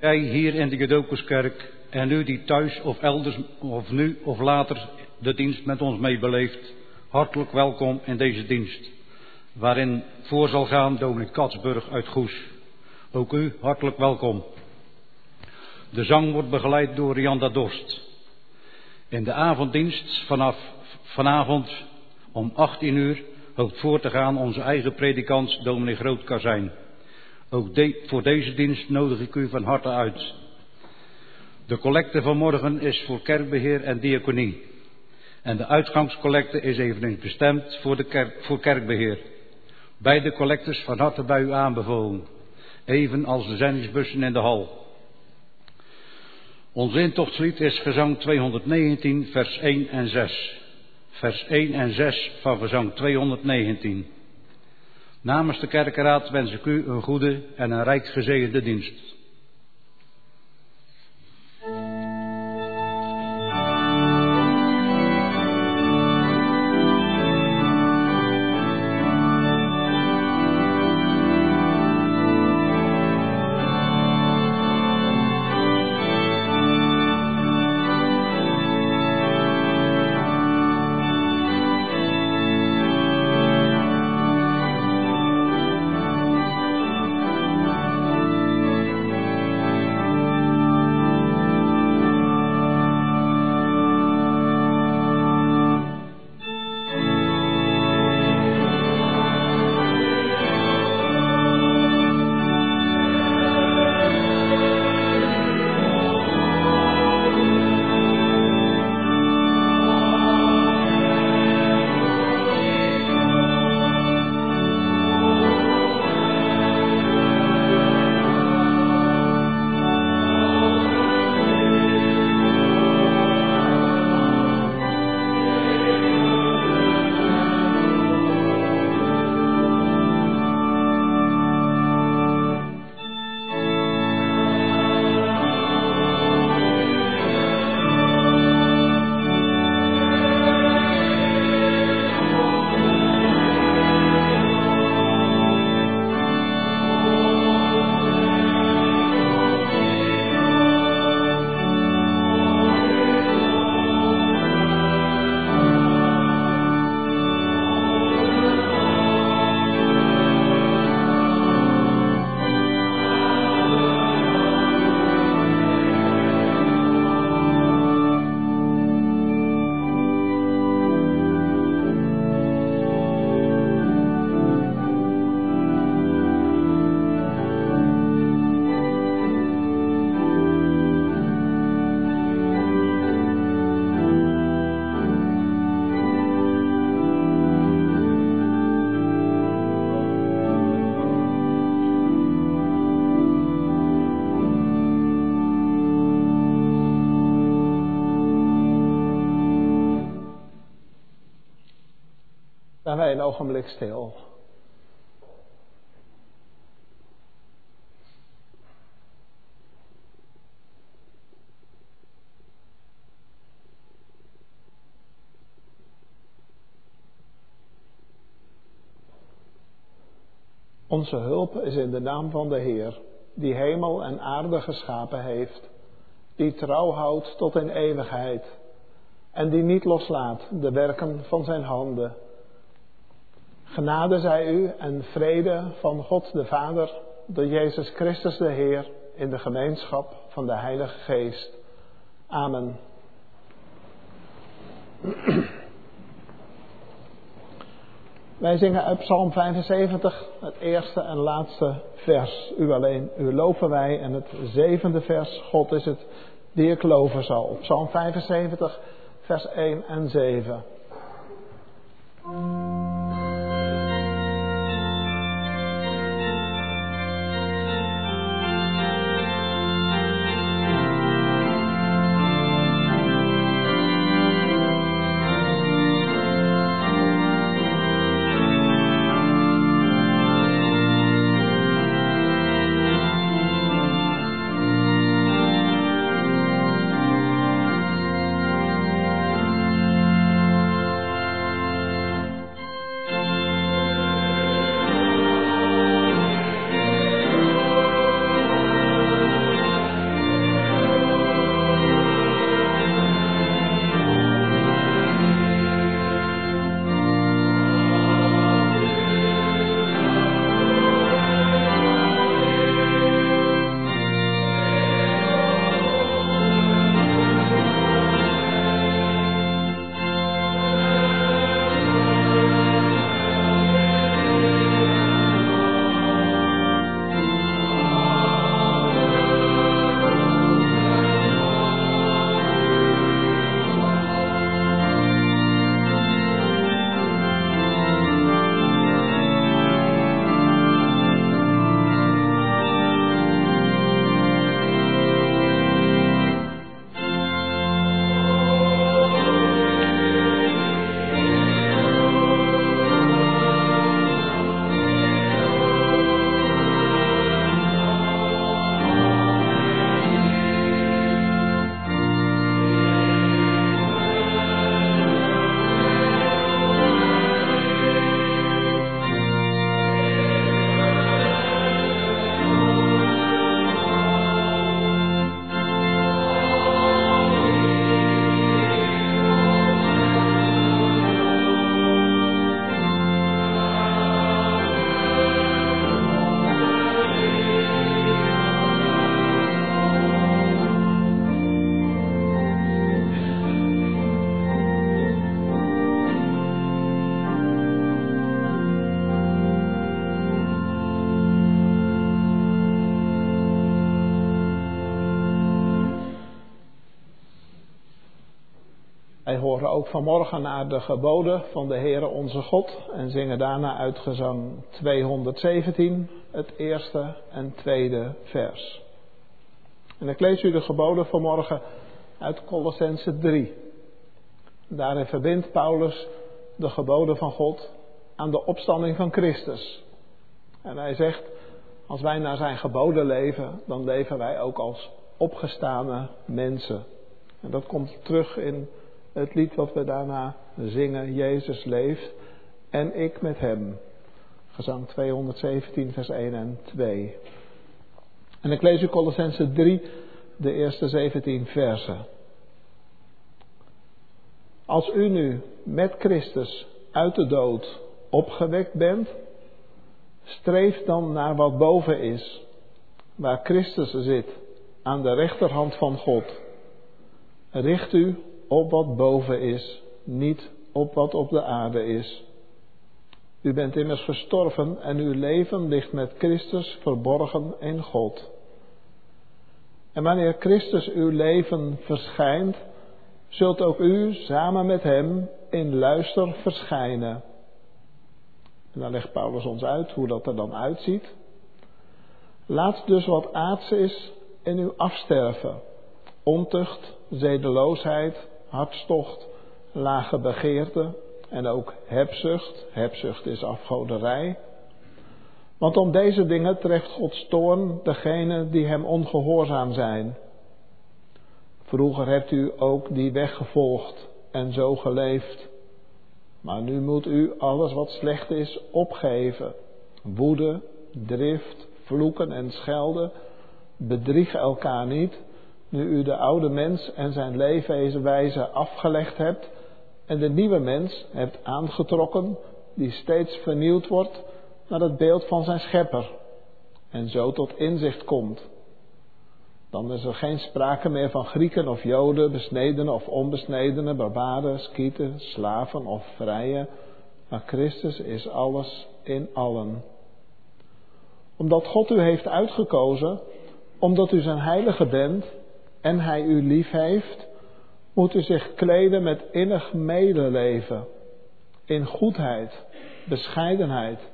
gij hier in de Judokoskerk en u die thuis of elders of nu of later de dienst met ons meebeleeft, hartelijk welkom in deze dienst, waarin voor zal gaan Dominic Katsburg uit Goes. Ook u hartelijk welkom. De zang wordt begeleid door Rianda Dorst. In de avonddienst vanaf vanavond om 18 uur hoopt voor te gaan onze eigen predikant dominee Grootkazijn. Ook voor deze dienst nodig ik u van harte uit. De collecte van morgen is voor kerkbeheer en diaconie. En de uitgangscollecte is eveneens bestemd voor, de kerk, voor kerkbeheer. Beide collectes van harte bij u aanbevolen. Even als de zendingsbussen in de hal. Ons intochtslied is gezang 219, vers 1 en 6. Vers 1 en 6 van gezang 219. Namens de kerkenraad wens ik u een goede en een rijk gezegende dienst. Staan wij een ogenblik stil. Onze hulp is in de naam van de Heer, die hemel en aarde geschapen heeft, die trouw houdt tot in eeuwigheid en die niet loslaat de werken van zijn handen. Genade zij u en vrede van God de Vader, door Jezus Christus de Heer, in de gemeenschap van de Heilige Geest. Amen. Wij zingen uit Psalm 75 het eerste en laatste vers. U alleen, u loven wij. En het zevende vers, God is het die ik loven zal. Psalm 75, vers 1 en 7. Horen ook vanmorgen naar de geboden van de Heere onze God en zingen daarna uit gezang 217 het eerste en tweede vers. En ik lees u de geboden vanmorgen uit Colossense 3. Daarin verbindt Paulus de geboden van God aan de opstanding van Christus. En hij zegt, als wij naar zijn geboden leven, dan leven wij ook als opgestane mensen. En dat komt terug in het lied wat we daarna zingen, Jezus leeft en ik met hem. Gezang 217, vers 1 en 2. En ik lees u Colossense 3, de eerste 17 versen. Als u nu met Christus uit de dood opgewekt bent, streef dan naar wat boven is, waar Christus zit, aan de rechterhand van God. Richt u op wat boven is, niet op wat op de aarde is. U bent immers gestorven en uw leven ligt met Christus verborgen in God. En wanneer Christus uw leven verschijnt, zult ook u samen met Hem in luister verschijnen. En dan legt Paulus ons uit hoe dat er dan uitziet. Laat dus wat aards is in u afsterven. Ontucht, zedeloosheid, hartstocht, lage begeerte en ook hebzucht. Hebzucht is afgoderij. Want om deze dingen treft Gods toorn degene die hem ongehoorzaam zijn. Vroeger hebt u ook die weg gevolgd en zo geleefd. Maar nu moet u alles wat slecht is opgeven. Woede, drift, vloeken en schelden. Bedrieg elkaar niet, nu u de oude mens en zijn leefwijze afgelegd hebt en de nieuwe mens hebt aangetrokken, die steeds vernieuwd wordt naar het beeld van zijn schepper en zo tot inzicht komt. Dan is er geen sprake meer van Grieken of Joden, besnedenen of onbesnedenen, barbaren, skieten, slaven of vrije, maar Christus is alles in allen. Omdat God u heeft uitgekozen, omdat u zijn heilige bent en hij u lief heeft, moet u zich kleden met innig medeleven, in goedheid, bescheidenheid,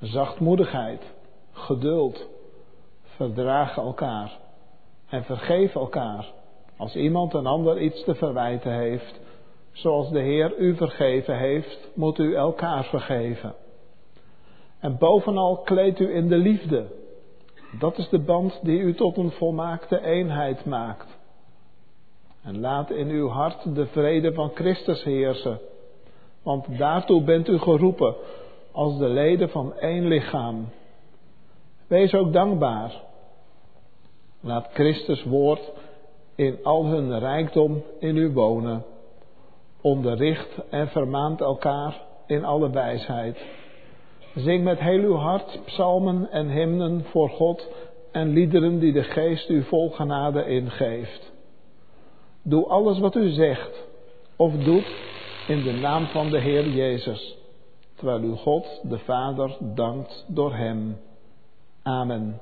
zachtmoedigheid, geduld, verdragen elkaar en vergeef elkaar als iemand een ander iets te verwijten heeft. Zoals de Heer u vergeven heeft, moet u elkaar vergeven. En bovenal kleed u in de liefde. Dat is de band die u tot een volmaakte eenheid maakt. En laat in uw hart de vrede van Christus heersen. Want daartoe bent u geroepen als de leden van één lichaam. Wees ook dankbaar. Laat Christus woord in al hun rijkdom in u wonen. Onderricht en vermaant elkaar in alle wijsheid. Zing met heel uw hart psalmen en hymnen voor God en liederen die de geest u vol genade ingeeft. Doe alles wat u zegt of doet in de naam van de Heer Jezus, terwijl u God de Vader dankt door Hem. Amen.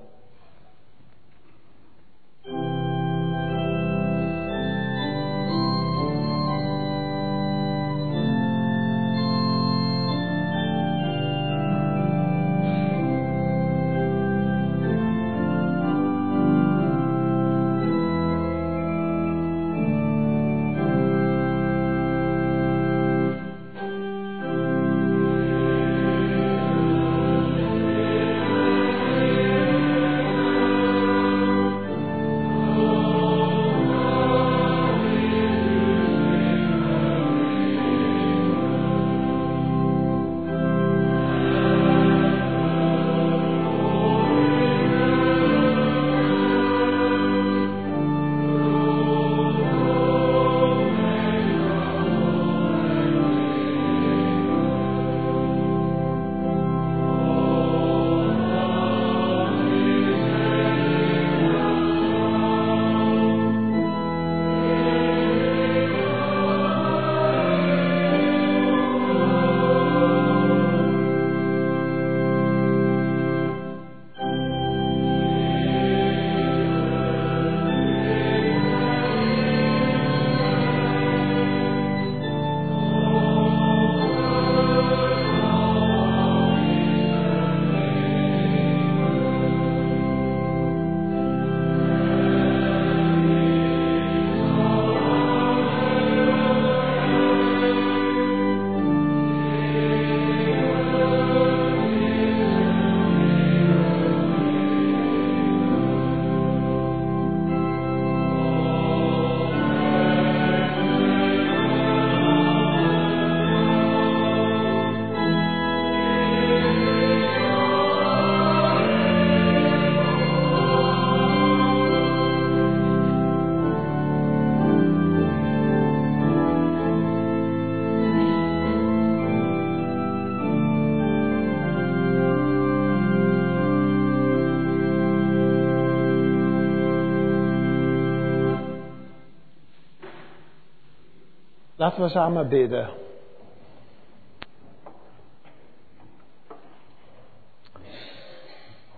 Laten we samen bidden.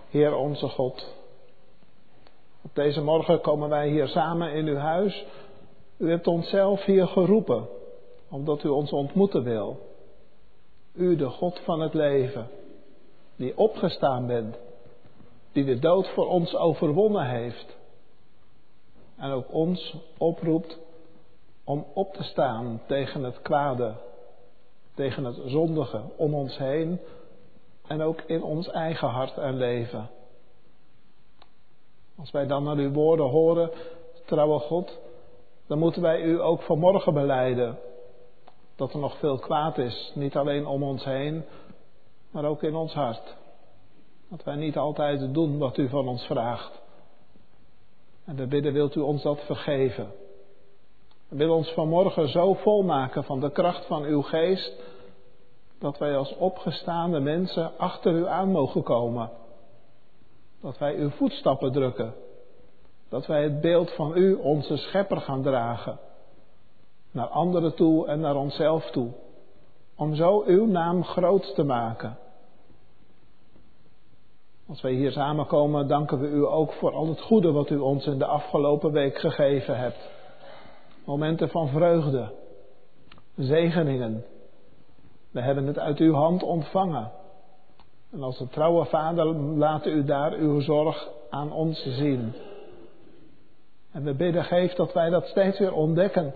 Heer onze God, op deze morgen komen wij hier samen in uw huis. U hebt ons zelf hier geroepen, omdat u ons ontmoeten wil. U, de God van het leven, die opgestaan bent, die de dood voor ons overwonnen heeft. En ook ons oproept om op te staan tegen het kwade, tegen het zondige om ons heen en ook in ons eigen hart en leven. Als wij dan naar uw woorden horen, trouwe God, dan moeten wij u ook vanmorgen beleiden dat er nog veel kwaad is, niet alleen om ons heen, maar ook in ons hart. Dat wij niet altijd doen wat u van ons vraagt. En we bidden, wilt u ons dat vergeven? Willen ons vanmorgen zo volmaken van de kracht van uw geest, dat wij als opgestaande mensen achter u aan mogen komen. Dat wij uw voetstappen drukken. Dat wij het beeld van u, onze schepper, gaan dragen. Naar anderen toe en naar onszelf toe. Om zo uw naam groot te maken. Als wij hier samenkomen, danken we u ook voor al het goede wat u ons in de afgelopen week gegeven hebt. Momenten van vreugde, zegeningen. We hebben het uit uw hand ontvangen. En als een trouwe vader laat u daar uw zorg aan ons zien. En we bidden, geef dat wij dat steeds weer ontdekken.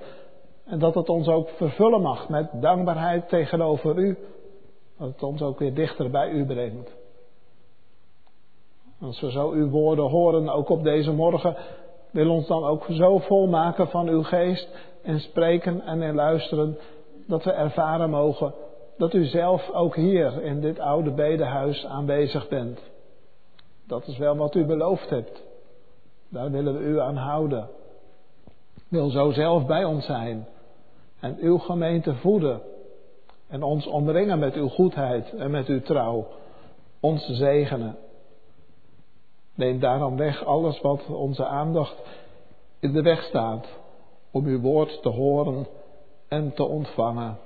En dat het ons ook vervullen mag met dankbaarheid tegenover u. Dat het ons ook weer dichter bij u brengt. Als we zo uw woorden horen, ook op deze morgen, wil ons dan ook zo volmaken van uw geest en spreken en in luisteren, dat we ervaren mogen dat u zelf ook hier in dit oude bedehuis aanwezig bent. Dat is wel wat u beloofd hebt. Daar willen we u aan houden. Wil zo zelf bij ons zijn en uw gemeente voeden en ons omringen met uw goedheid en met uw trouw, ons zegenen. Neem daarom weg alles wat onze aandacht in de weg staat om uw woord te horen en te ontvangen.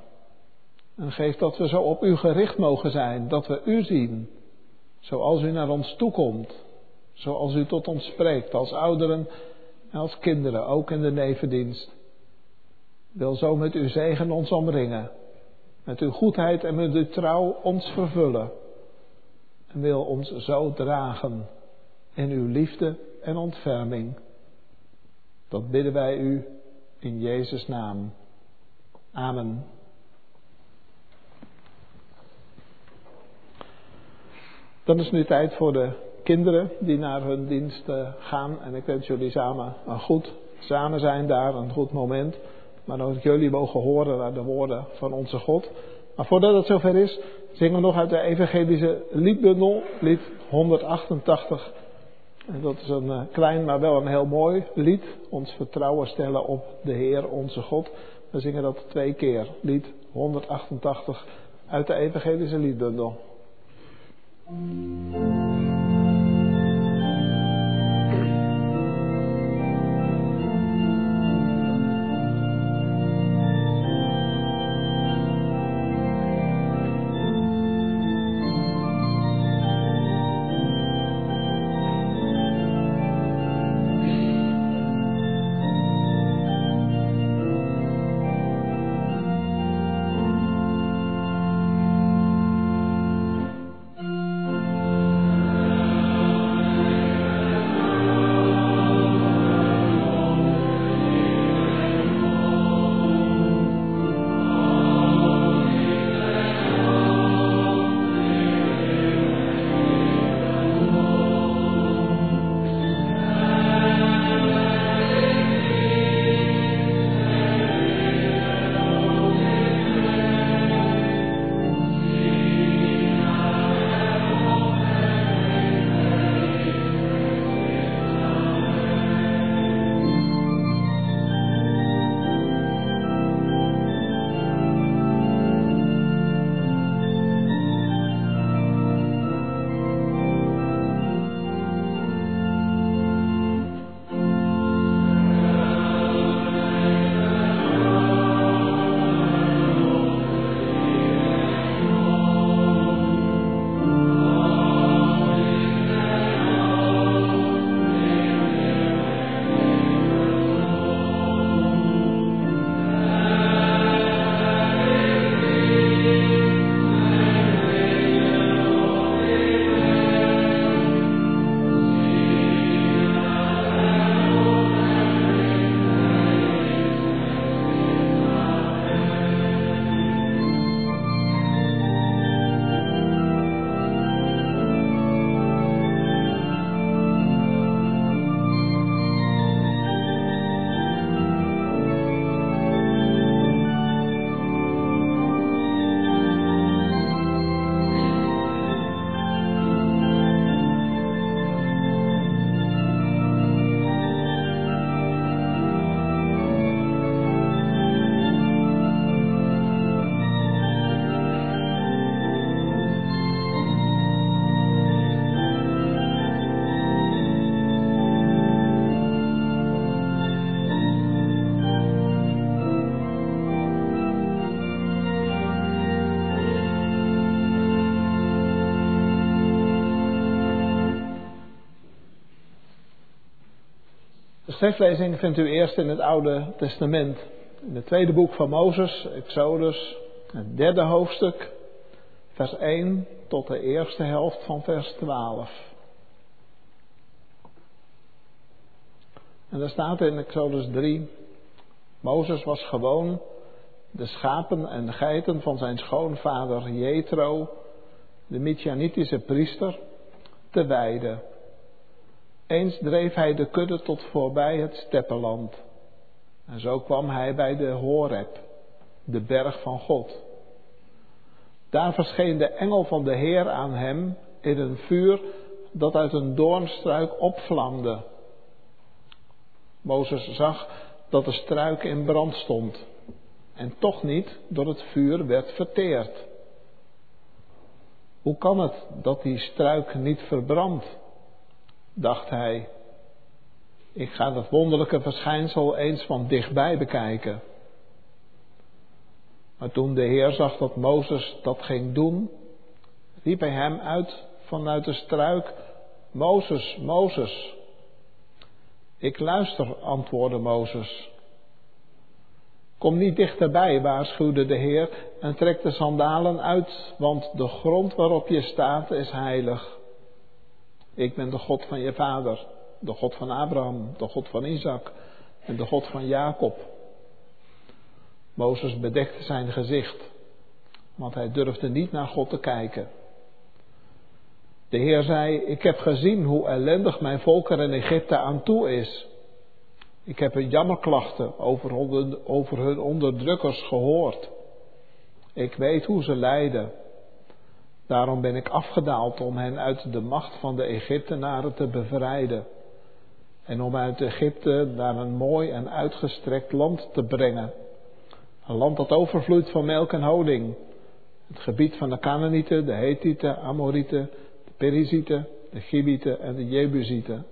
En geef dat we zo op u gericht mogen zijn, dat we u zien, zoals u naar ons toekomt, zoals u tot ons spreekt, als ouderen en als kinderen, ook in de nevendienst. Wil zo met uw zegen ons omringen, met uw goedheid en met uw trouw ons vervullen. En wil ons zo dragen in uw liefde en ontferming. Dat bidden wij u in Jezus' naam. Amen. Dan is nu tijd voor de kinderen die naar hun dienst eh, gaan. En ik wens jullie samen een goed samen zijn daar, een goed moment. Maar dat jullie mogen horen naar de woorden van onze God. Maar voordat het zover is, zingen we nog uit de evangelische liedbundel, lied 188. En dat is een eh, klein, maar wel een heel mooi lied. Ons vertrouwen stellen op de Heer, onze God. We zingen dat twee keer. Lied 188 uit de evangelische liedbundel. Schriftlezing vindt u eerst in het Oude Testament. In het tweede boek van Mozes, Exodus, het derde hoofdstuk, vers 1 tot de eerste helft van vers 12. En daar staat in Exodus 3, Mozes was gewoon de schapen en de geiten van zijn schoonvader Jethro, de Midianitische priester, te weiden. Eens dreef hij de kudde tot voorbij het steppenland. En zo kwam hij bij de Horeb, de berg van God. Daar verscheen de engel van de Heer aan hem in een vuur dat uit een doornstruik opvlamde. Mozes zag dat de struik in brand stond en toch niet door het vuur werd verteerd. Hoe kan het dat die struik niet verbrandt? Dacht hij. Ik ga dat wonderlijke verschijnsel eens van dichtbij bekijken. Maar toen de Heer zag dat Mozes dat ging doen, riep hij hem uit vanuit de struik: Mozes, Mozes. Ik luister, antwoordde Mozes. Kom niet dichterbij, waarschuwde de Heer, en trek de sandalen uit, want de grond waarop je staat is heilig. Ik ben de God van je vader, de God van Abraham, de God van Isaac en de God van Jacob. Mozes bedekte zijn gezicht, want hij durfde niet naar God te kijken. De Heer zei, ik heb gezien hoe ellendig mijn volk er in Egypte aan toe is. Ik heb hun jammerklachten over, over hun onderdrukkers gehoord. Ik weet hoe ze lijden. Daarom ben ik afgedaald om hen uit de macht van de Egyptenaren te bevrijden. En om uit Egypte naar een mooi en uitgestrekt land te brengen. Een land dat overvloeit van melk en honing. Het gebied van de Canaanieten, de Hethieten, Amorieten, de Perizieten, de Gibieten en de Jebusieten.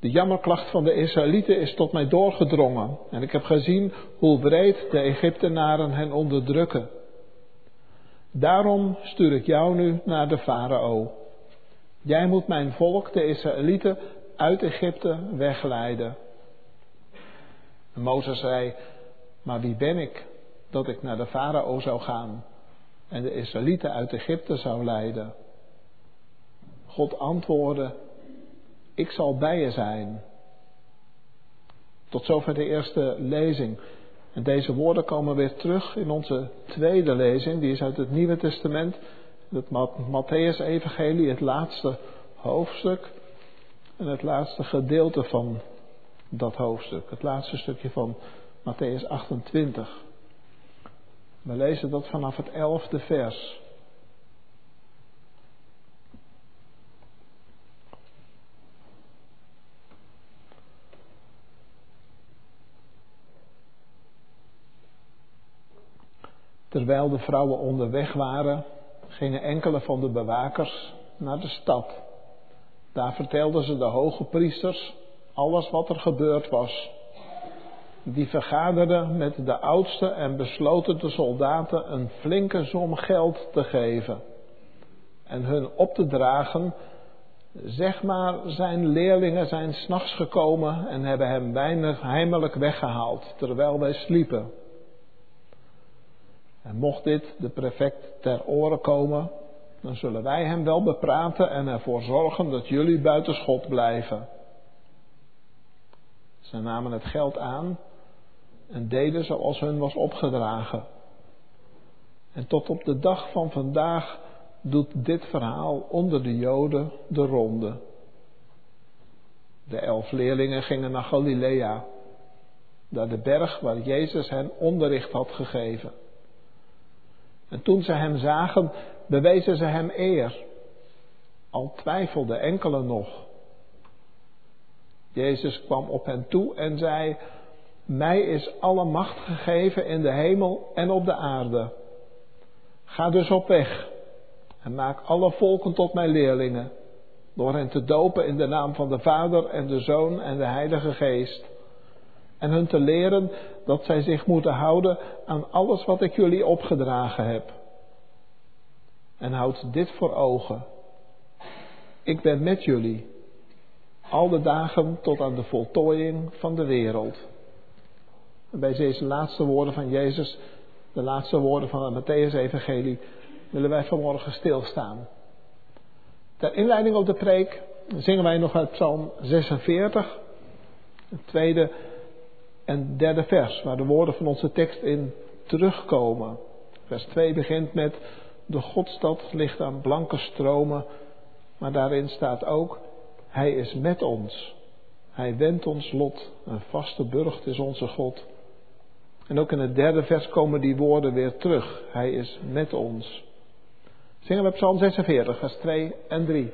De jammerklacht van de Israëlieten is tot mij doorgedrongen en ik heb gezien hoe breed de Egyptenaren hen onderdrukken. Daarom stuur ik jou nu naar de farao. Jij moet mijn volk, de Israëlieten, uit Egypte wegleiden. En Mozes zei, maar wie ben ik dat ik naar de farao zou gaan en de Israëlieten uit Egypte zou leiden? God antwoordde, ik zal bij je zijn. Tot zover de eerste lezing. En deze woorden komen weer terug in onze tweede lezing, die is uit het Nieuwe Testament, het Matthäus-evangelie, het laatste hoofdstuk en het laatste gedeelte van dat hoofdstuk, het laatste stukje van Matthäus 28. We lezen dat vanaf het elfde vers. Terwijl de vrouwen onderweg waren, gingen enkele van de bewakers naar de stad. Daar vertelden ze de hoge priesters alles wat er gebeurd was. Die vergaderden met de oudste en besloten de soldaten een flinke som geld te geven. En hun op te dragen, zeg maar, zijn leerlingen zijn s'nachts gekomen en hebben hem weinig heimelijk weggehaald terwijl wij sliepen. En mocht dit de prefect ter oren komen, dan zullen wij hem wel bepraten en ervoor zorgen dat jullie buiten schot blijven. Ze namen het geld aan en deden zoals hun was opgedragen. En tot op de dag van vandaag doet dit verhaal onder de Joden de ronde. De elf leerlingen gingen naar Galilea, naar de berg waar Jezus hen onderricht had gegeven. En toen ze hem zagen, bewezen ze hem eer. Al twijfelde enkele nog. Jezus kwam op hen toe en zei: Mij is alle macht gegeven in de hemel en op de aarde. Ga dus op weg en maak alle volken tot mijn leerlingen, door hen te dopen in de naam van de Vader en de Zoon en de Heilige Geest en hun te leren dat zij zich moeten houden aan alles wat ik jullie opgedragen heb. En houd dit voor ogen. Ik ben met jullie Al de dagen tot aan de voltooiing van de wereld. bij deze laatste woorden van Jezus, de laatste woorden van het Matthäus-evangelie, willen wij vanmorgen stilstaan. Ter inleiding op de preek zingen wij nog uit Psalm 46, het tweede en derde vers, waar de woorden van onze tekst in terugkomen. Vers 2 begint met: De Godstad ligt aan blanke stromen, maar daarin staat ook: Hij is met ons. Hij wendt ons lot, een vaste burcht is onze God. En ook in het derde vers komen die woorden weer terug. Hij is met ons. Zingen we Psalm 46, vers 2 en 3.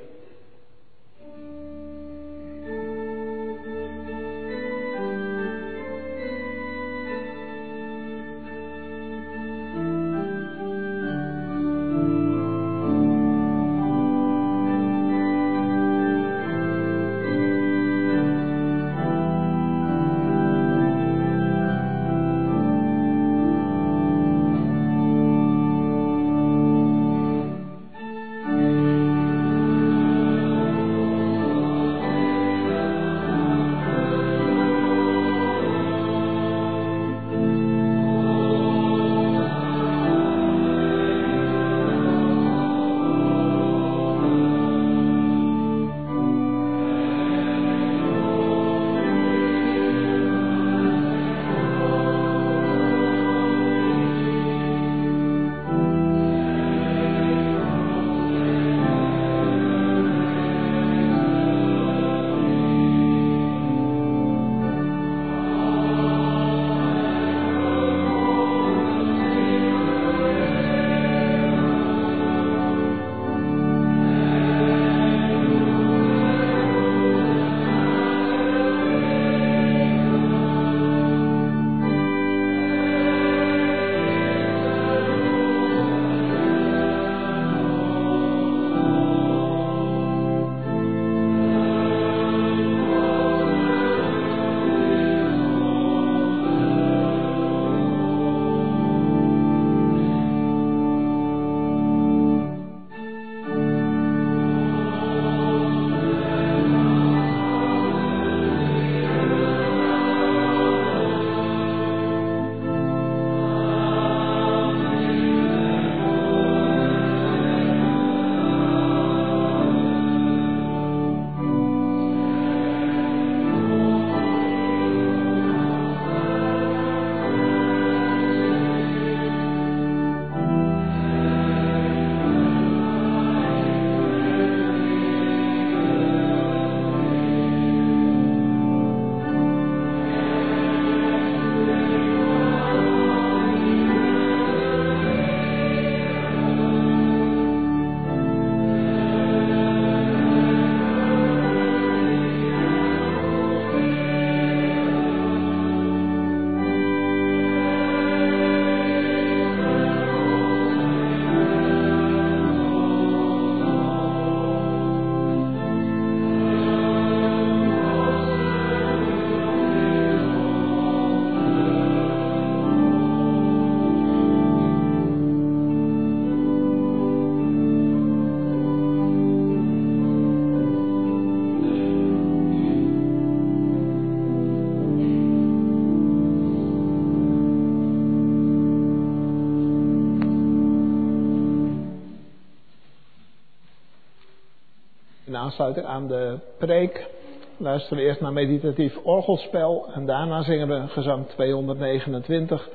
Aansluiting aan de preek luisteren we eerst naar meditatief orgelspel en daarna zingen we gezang 229,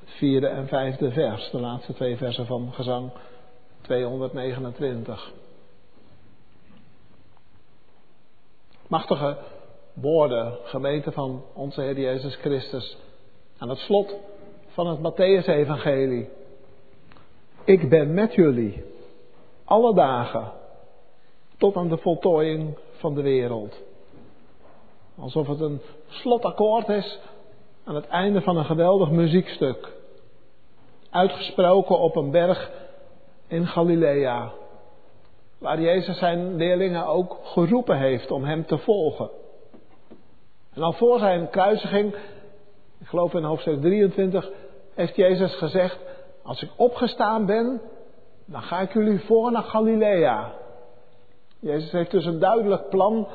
het vierde en vijfde vers, de laatste twee versen van gezang 229. Machtige woorden, gemeente van onze Heer Jezus Christus, aan het slot van het Matthäus-evangelie. Ik ben met jullie alle dagen tot aan de voltooiing van de wereld. Alsof het een slotakkoord is aan het einde van een geweldig muziekstuk. Uitgesproken op een berg in Galilea. Waar Jezus zijn leerlingen ook geroepen heeft om hem te volgen. En al voor zijn kruisiging, ik geloof in hoofdstuk 23, heeft Jezus gezegd: Als ik opgestaan ben, dan ga ik jullie voor naar Galilea. Jezus heeft dus een duidelijk plan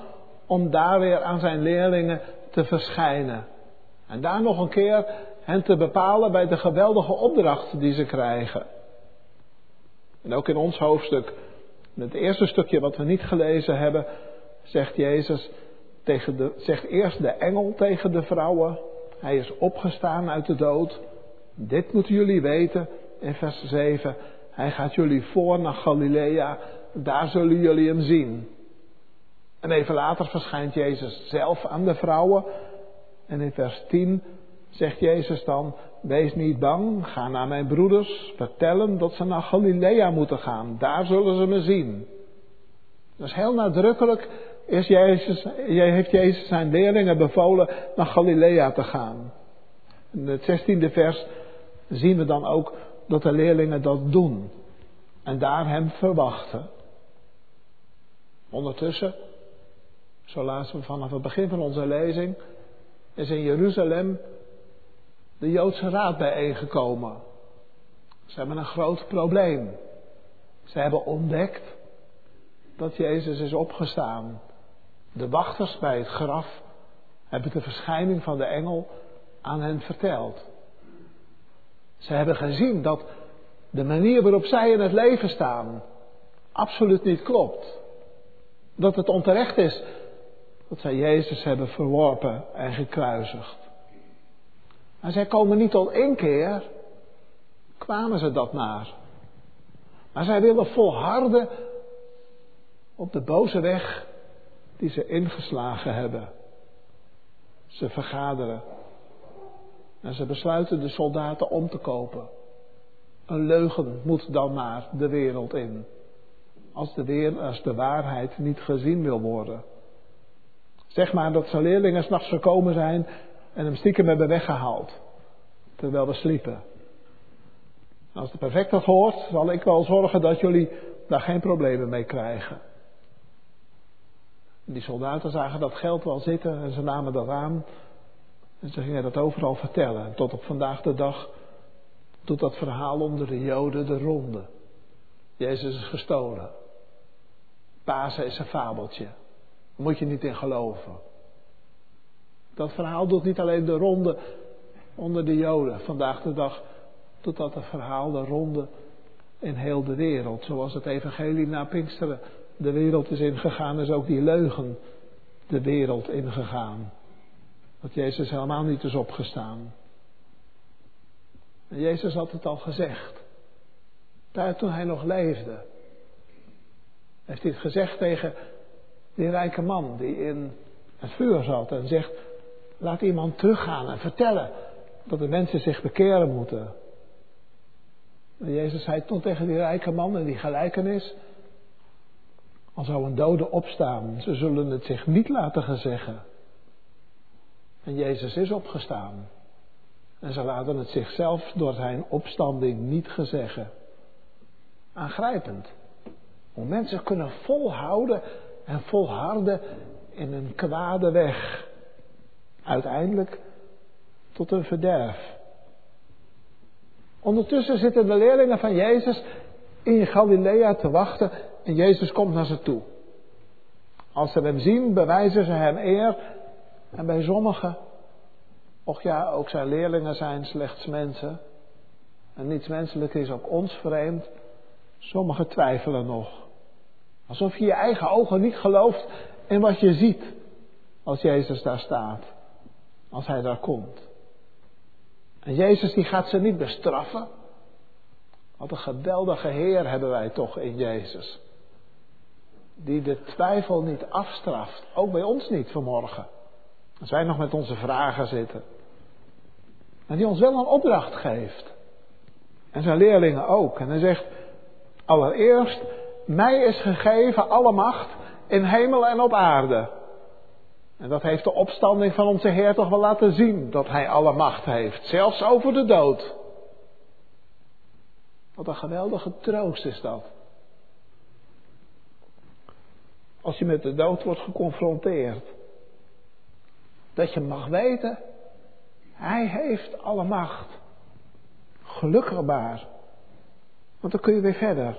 om daar weer aan zijn leerlingen te verschijnen. En daar nog een keer hen te bepalen bij de geweldige opdracht die ze krijgen. En ook in ons hoofdstuk, in het eerste stukje wat we niet gelezen hebben, zegt Jezus tegen de, zegt eerst de engel tegen de vrouwen. Hij is opgestaan uit de dood. Dit moeten jullie weten in vers 7. Hij gaat jullie voor naar Galilea. Daar zullen jullie hem zien. En even later verschijnt Jezus zelf aan de vrouwen. En in vers 10 zegt Jezus dan: Wees niet bang, ga naar mijn broeders, vertel hem dat ze naar Galilea moeten gaan. Daar zullen ze me zien. Dus heel nadrukkelijk is Jezus, heeft Jezus zijn leerlingen bevolen naar Galilea te gaan. In het zestiende vers zien we dan ook dat de leerlingen dat doen. En daar hem verwachten. Ondertussen, zo laten we vanaf het begin van onze lezing, is in Jeruzalem de Joodse Raad bijeengekomen. Ze hebben een groot probleem. Ze hebben ontdekt dat Jezus is opgestaan. De wachters bij het graf hebben de verschijning van de engel aan hen verteld. Ze hebben gezien dat de manier waarop zij in het leven staan absoluut niet klopt. Dat het onterecht is dat zij Jezus hebben verworpen en gekruisigd. Maar zij komen niet tot één keer, kwamen ze dat naar. Maar zij willen volharden op de boze weg die ze ingeslagen hebben. Ze vergaderen en ze besluiten de soldaten om te kopen. Een leugen moet dan maar de wereld in. Als de, weer, als de waarheid niet gezien wil worden. Zeg maar dat zijn leerlingen s'nachts gekomen zijn en hem stiekem hebben weggehaald. Terwijl we sliepen. Als de perfect dat hoort, zal ik wel zorgen dat jullie daar geen problemen mee krijgen. Die soldaten zagen dat geld wel zitten en ze namen dat aan. En ze gingen dat overal vertellen. En tot op vandaag de dag doet dat verhaal onder de Joden de ronde. Jezus is gestolen. Pasen is een fabeltje. Moet je niet in geloven. Dat verhaal doet niet alleen de ronde onder de Joden. Vandaag de dag doet dat het verhaal de ronde in heel de wereld. Zoals het evangelie na Pinksteren de wereld is ingegaan, is ook die leugen de wereld ingegaan. Dat Jezus helemaal niet is opgestaan. En Jezus had het al gezegd. Daar toen hij nog leefde. Heeft hij het gezegd tegen die rijke man die in het vuur zat en zegt: Laat iemand teruggaan en vertellen dat de mensen zich bekeren moeten. En Jezus zei toen tegen die rijke man in die gelijkenis: Al zou een dode opstaan, ze zullen het zich niet laten gezeggen. En Jezus is opgestaan. En ze laten het zichzelf door zijn opstanding niet gezeggen. Aangrijpend. Hoe mensen kunnen volhouden en volharden in een kwade weg. Uiteindelijk tot een verderf. Ondertussen zitten de leerlingen van Jezus in Galilea te wachten en Jezus komt naar ze toe. Als ze hem zien, bewijzen ze hem eer en bij sommigen, och ja, ook zijn leerlingen zijn slechts mensen en niets menselijk is ook ons vreemd, sommigen twijfelen nog. Alsof je je eigen ogen niet gelooft in wat je ziet als Jezus daar staat, als hij daar komt. En Jezus die gaat ze niet bestraffen. Wat een geweldige Heer hebben wij toch in Jezus. Die de twijfel niet afstraft. Ook bij ons niet vanmorgen. Als wij nog met onze vragen zitten. En die ons wel een opdracht geeft. En zijn leerlingen ook. En hij zegt, allereerst, mij is gegeven alle macht in hemel en op aarde. En dat heeft de opstanding van onze Heer toch wel laten zien, dat Hij alle macht heeft, zelfs over de dood. Wat een geweldige troost is dat. Als je met de dood wordt geconfronteerd. Dat je mag weten, Hij heeft alle macht. Gelukkig maar. Want dan kun je weer verder.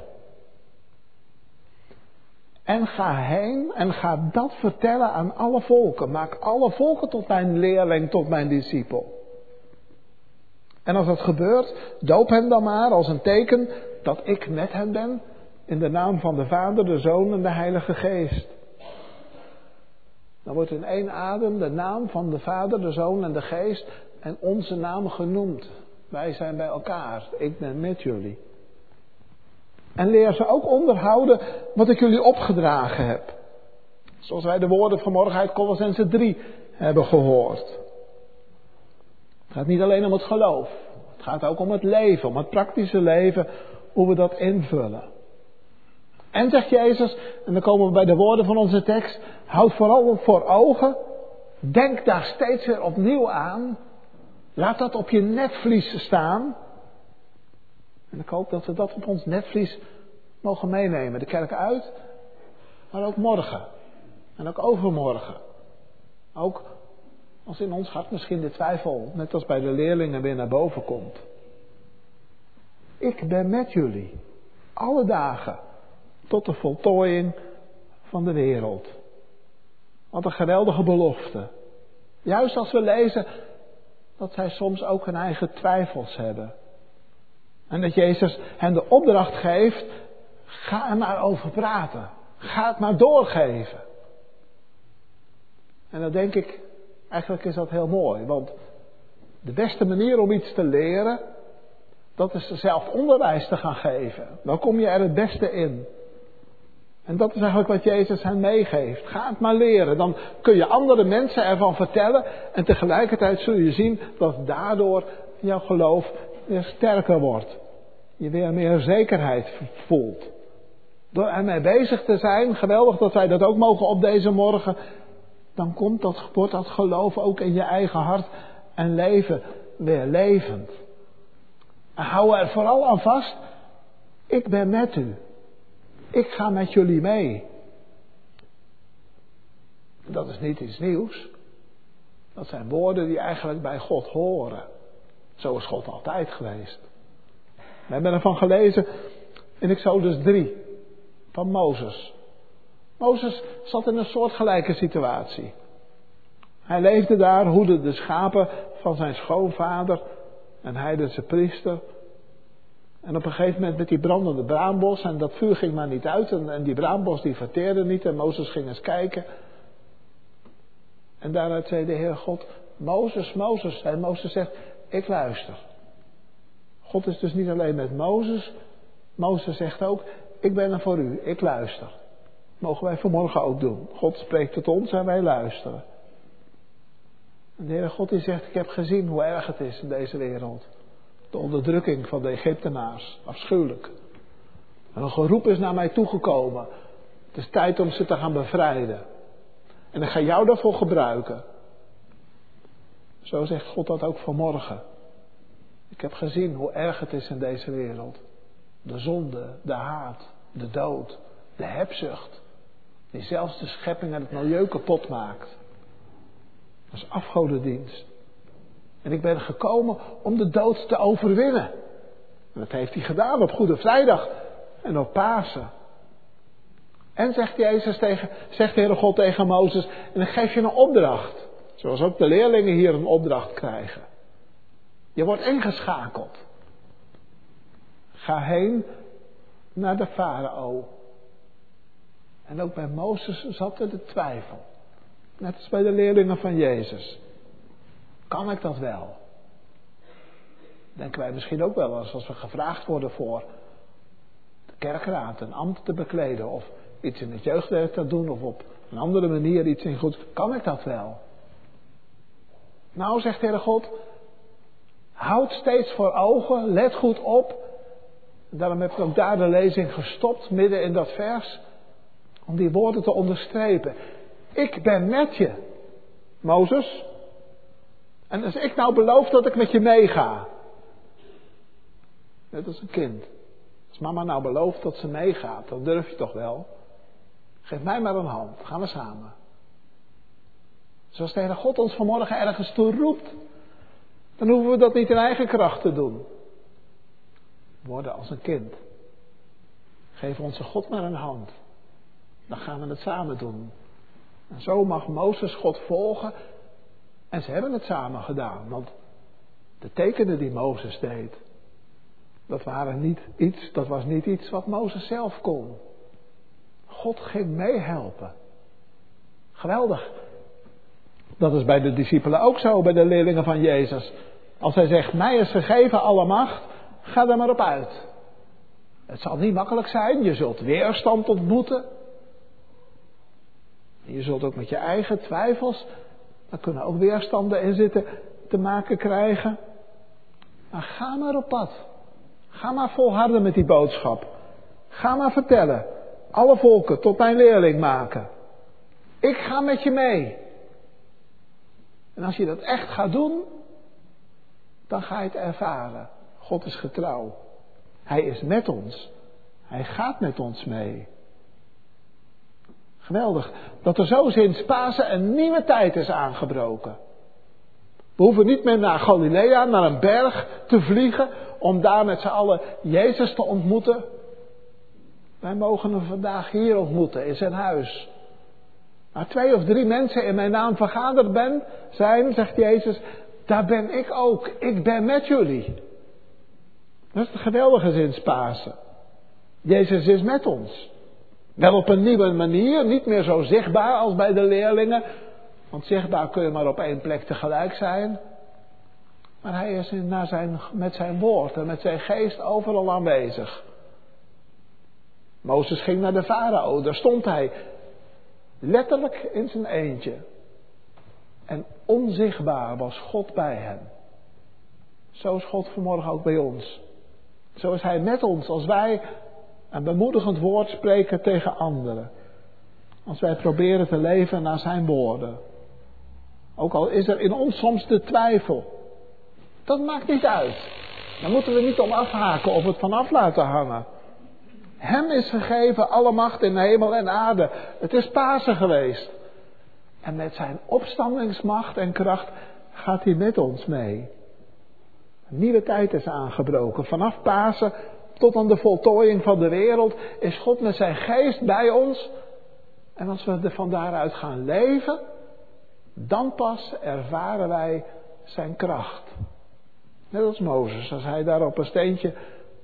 En ga heen en ga dat vertellen aan alle volken. Maak alle volken tot mijn leerling, tot mijn discipel. En als dat gebeurt, doop hen dan maar als een teken dat ik met hen ben. In de naam van de Vader, de Zoon en de Heilige Geest. Dan wordt in één adem de naam van de Vader, de Zoon en de Geest en onze naam genoemd. Wij zijn bij elkaar. Ik ben met jullie. En leer ze ook onderhouden wat ik jullie opgedragen heb. Zoals wij de woorden vanmorgen uit Colossense 3 hebben gehoord. Het gaat niet alleen om het geloof. Het gaat ook om het leven, om het praktische leven, hoe we dat invullen. En zegt Jezus, en dan komen we bij de woorden van onze tekst, houd vooral voor ogen, denk daar steeds weer opnieuw aan, laat dat op je netvlies staan. En ik hoop dat we dat op ons netvlies mogen meenemen, de kerk uit, maar ook morgen en ook overmorgen. Ook als in ons hart misschien de twijfel, net als bij de leerlingen, weer naar boven komt. Ik ben met jullie, alle dagen tot de voltooiing van de wereld. Wat een geweldige belofte. Juist als we lezen dat zij soms ook hun eigen twijfels hebben. En dat Jezus hen de opdracht geeft, ga er maar over praten. Ga het maar doorgeven. En dan denk ik, eigenlijk is dat heel mooi. Want de beste manier om iets te leren, dat is zelf onderwijs te gaan geven. Dan kom je er het beste in. En dat is eigenlijk wat Jezus hen meegeeft. Ga het maar leren. Dan kun je andere mensen ervan vertellen. En tegelijkertijd zul je zien dat daardoor jouw geloof weer sterker wordt. Je weer meer zekerheid voelt. Door ermee bezig te zijn, geweldig dat wij dat ook mogen op deze morgen. Dan komt dat, wordt dat geloof ook in je eigen hart en leven weer levend. En hou er vooral aan vast. Ik ben met u. Ik ga met jullie mee. Dat is niet iets nieuws. Dat zijn woorden die eigenlijk bij God horen. Zo is God altijd geweest. We hebben ervan gelezen in Exodus 3 van Mozes. Mozes zat in een soortgelijke situatie. Hij leefde daar, hoede de schapen van zijn schoonvader en de priester. En op een gegeven moment met die brandende braambos, en dat vuur ging maar niet uit, en, en die braambos die verteerde niet, en Mozes ging eens kijken. En daaruit zei de Heer God, Mozes, Mozes. En Mozes zegt, ik luister. God is dus niet alleen met Mozes, Mozes zegt ook, ik ben er voor u, ik luister. Mogen wij vanmorgen ook doen. God spreekt tot ons en wij luisteren. En de Heer God die zegt, ik heb gezien hoe erg het is in deze wereld. De onderdrukking van de Egyptenaars. Afschuwelijk. En een geroep is naar mij toegekomen. Het is tijd om ze te gaan bevrijden. En ik ga jou daarvoor gebruiken. Zo zegt God dat ook vanmorgen. Ik heb gezien hoe erg het is in deze wereld. De zonde, de haat, de dood, de hebzucht. Die zelfs de schepping en het milieu kapot maakt. Dat is afgodendienst. En ik ben gekomen om de dood te overwinnen. En dat heeft hij gedaan op Goede Vrijdag en op Pasen. En zegt Jezus tegen, zegt de Heere God tegen Mozes, en dan geef je een opdracht. Zoals ook de leerlingen hier een opdracht krijgen. Je wordt ingeschakeld. Ga heen naar de farao. En ook bij Mozes zat er de twijfel. Net als bij de leerlingen van Jezus. Kan ik dat wel? Denken wij misschien ook wel eens als we gevraagd worden voor de kerkraad een ambt te bekleden of iets in het jeugdwerk te doen of op een andere manier iets in goed. Kan ik dat wel? Nou, zegt Heere God, houd steeds voor ogen, let goed op. Daarom heb ik ook daar de lezing gestopt, midden in dat vers, om die woorden te onderstrepen. Ik ben met je, Mozes. En als ik nou beloof dat ik met je meega. Net als een kind. Als mama nou belooft dat ze meegaat, dan durf je toch wel. Geef mij maar een hand, gaan we samen. Zoals de Heere God ons vanmorgen ergens toe roept, dan hoeven we dat niet in eigen kracht te doen. Worden als een kind. Geef onze God maar een hand. dan gaan we het samen doen. En zo mag Mozes God volgen. En ze hebben het samen gedaan. Want de tekenen die Mozes deed, dat, waren niet iets, dat was niet iets wat Mozes zelf kon. God ging meehelpen. Geweldig. Dat is bij de discipelen ook zo, bij de leerlingen van Jezus. Als hij zegt, mij is gegeven alle macht, ga er maar op uit. Het zal niet makkelijk zijn, je zult weerstand ontmoeten. Je zult ook met je eigen twijfels, daar kunnen ook weerstanden in zitten, te maken krijgen. Maar ga maar op pad. Ga maar volharden met die boodschap. Ga maar vertellen. Alle volken tot mijn leerling maken. Ik ga met je mee. En als je dat echt gaat doen, dan ga je het ervaren. God is getrouw. Hij is met ons. Hij gaat met ons mee. Geweldig dat er zo sinds Pasen een nieuwe tijd is aangebroken. We hoeven niet meer naar Galilea, naar een berg te vliegen om daar met z'n allen Jezus te ontmoeten. Wij mogen hem vandaag hier ontmoeten, in zijn huis. Waar twee of drie mensen in mijn naam vergaderd ben, zijn, zegt Jezus, daar ben ik ook. Ik ben met jullie. Dat is het geweldige sinds Pasen. Jezus is met ons. Wel op een nieuwe manier, niet meer zo zichtbaar als bij de leerlingen. Want zichtbaar kun je maar op één plek tegelijk zijn. Maar hij is zijn, met zijn woord en met zijn geest overal aanwezig. Mozes ging naar de farao, daar stond hij letterlijk in zijn eentje. En onzichtbaar was God bij hem. Zo is God vanmorgen ook bij ons. Zo is Hij met ons als wij een bemoedigend woord spreken tegen anderen. Als wij proberen te leven naar Zijn woorden. Ook al is er in ons soms de twijfel. Dat maakt niet uit. Dan moeten we niet om afhaken of het vanaf laten hangen. Hem is gegeven alle macht in hemel en aarde. Het is Pasen geweest. En met zijn opstandingsmacht en kracht gaat hij met ons mee. Een nieuwe tijd is aangebroken. Vanaf Pasen tot aan de voltooiing van de wereld is God met zijn geest bij ons. En als we er van daaruit gaan leven, dan pas ervaren wij zijn kracht. Net als Mozes, als hij daar op een steentje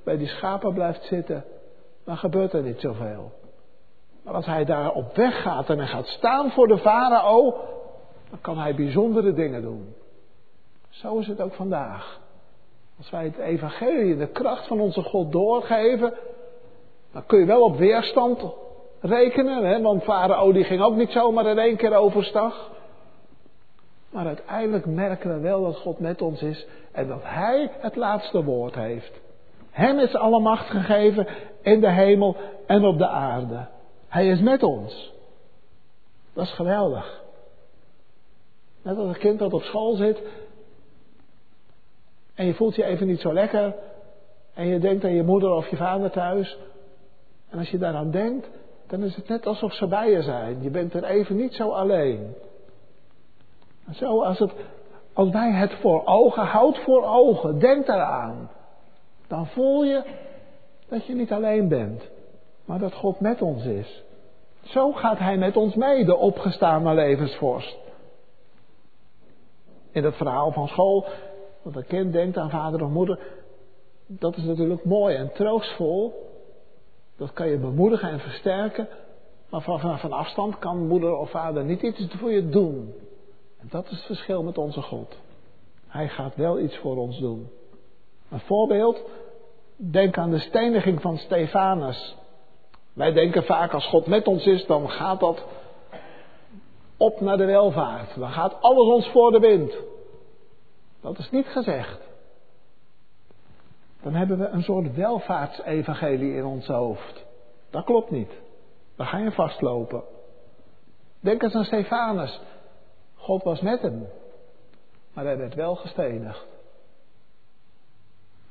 bij die schapen blijft zitten, dan gebeurt er niet zoveel. Maar als hij daar op weg gaat en hij gaat staan voor de farao, dan kan hij bijzondere dingen doen. Zo is het ook vandaag. Als wij het evangelie, de kracht van onze God doorgeven, dan kun je wel op weerstand rekenen, hè? want farao die ging ook niet zomaar in één keer overstag. Maar uiteindelijk merken we wel dat God met ons is en dat Hij het laatste woord heeft. Hem is alle macht gegeven in de hemel en op de aarde. Hij is met ons. Dat is geweldig. Net als een kind dat op school zit en je voelt je even niet zo lekker en je denkt aan je moeder of je vader thuis. En als je daaraan denkt, dan is het net alsof ze bij je zijn. Je bent er even niet zo alleen. En zo als, het, als wij het voor ogen, houd voor ogen, denk daaraan. Dan voel je dat je niet alleen bent maar dat God met ons is. Zo gaat Hij met ons mee, de opgestane levensvorst. In dat verhaal van school, dat een kind denkt aan vader of moeder, dat is natuurlijk mooi en troostvol. Dat kan je bemoedigen en versterken. Maar van, van afstand kan moeder of vader niet iets voor je doen. En dat is het verschil met onze God. Hij gaat wel iets voor ons doen. Een voorbeeld, denk aan de steniging van Stefanus. Wij denken vaak als God met ons is, dan gaat dat op naar de welvaart. Dan gaat alles ons voor de wind. Dat is niet gezegd. Dan hebben we een soort welvaartsevangelie in ons hoofd. Dat klopt niet. Dan ga je vastlopen. Denk eens aan Stefanus. God was met hem. Maar hij werd wel gestenigd.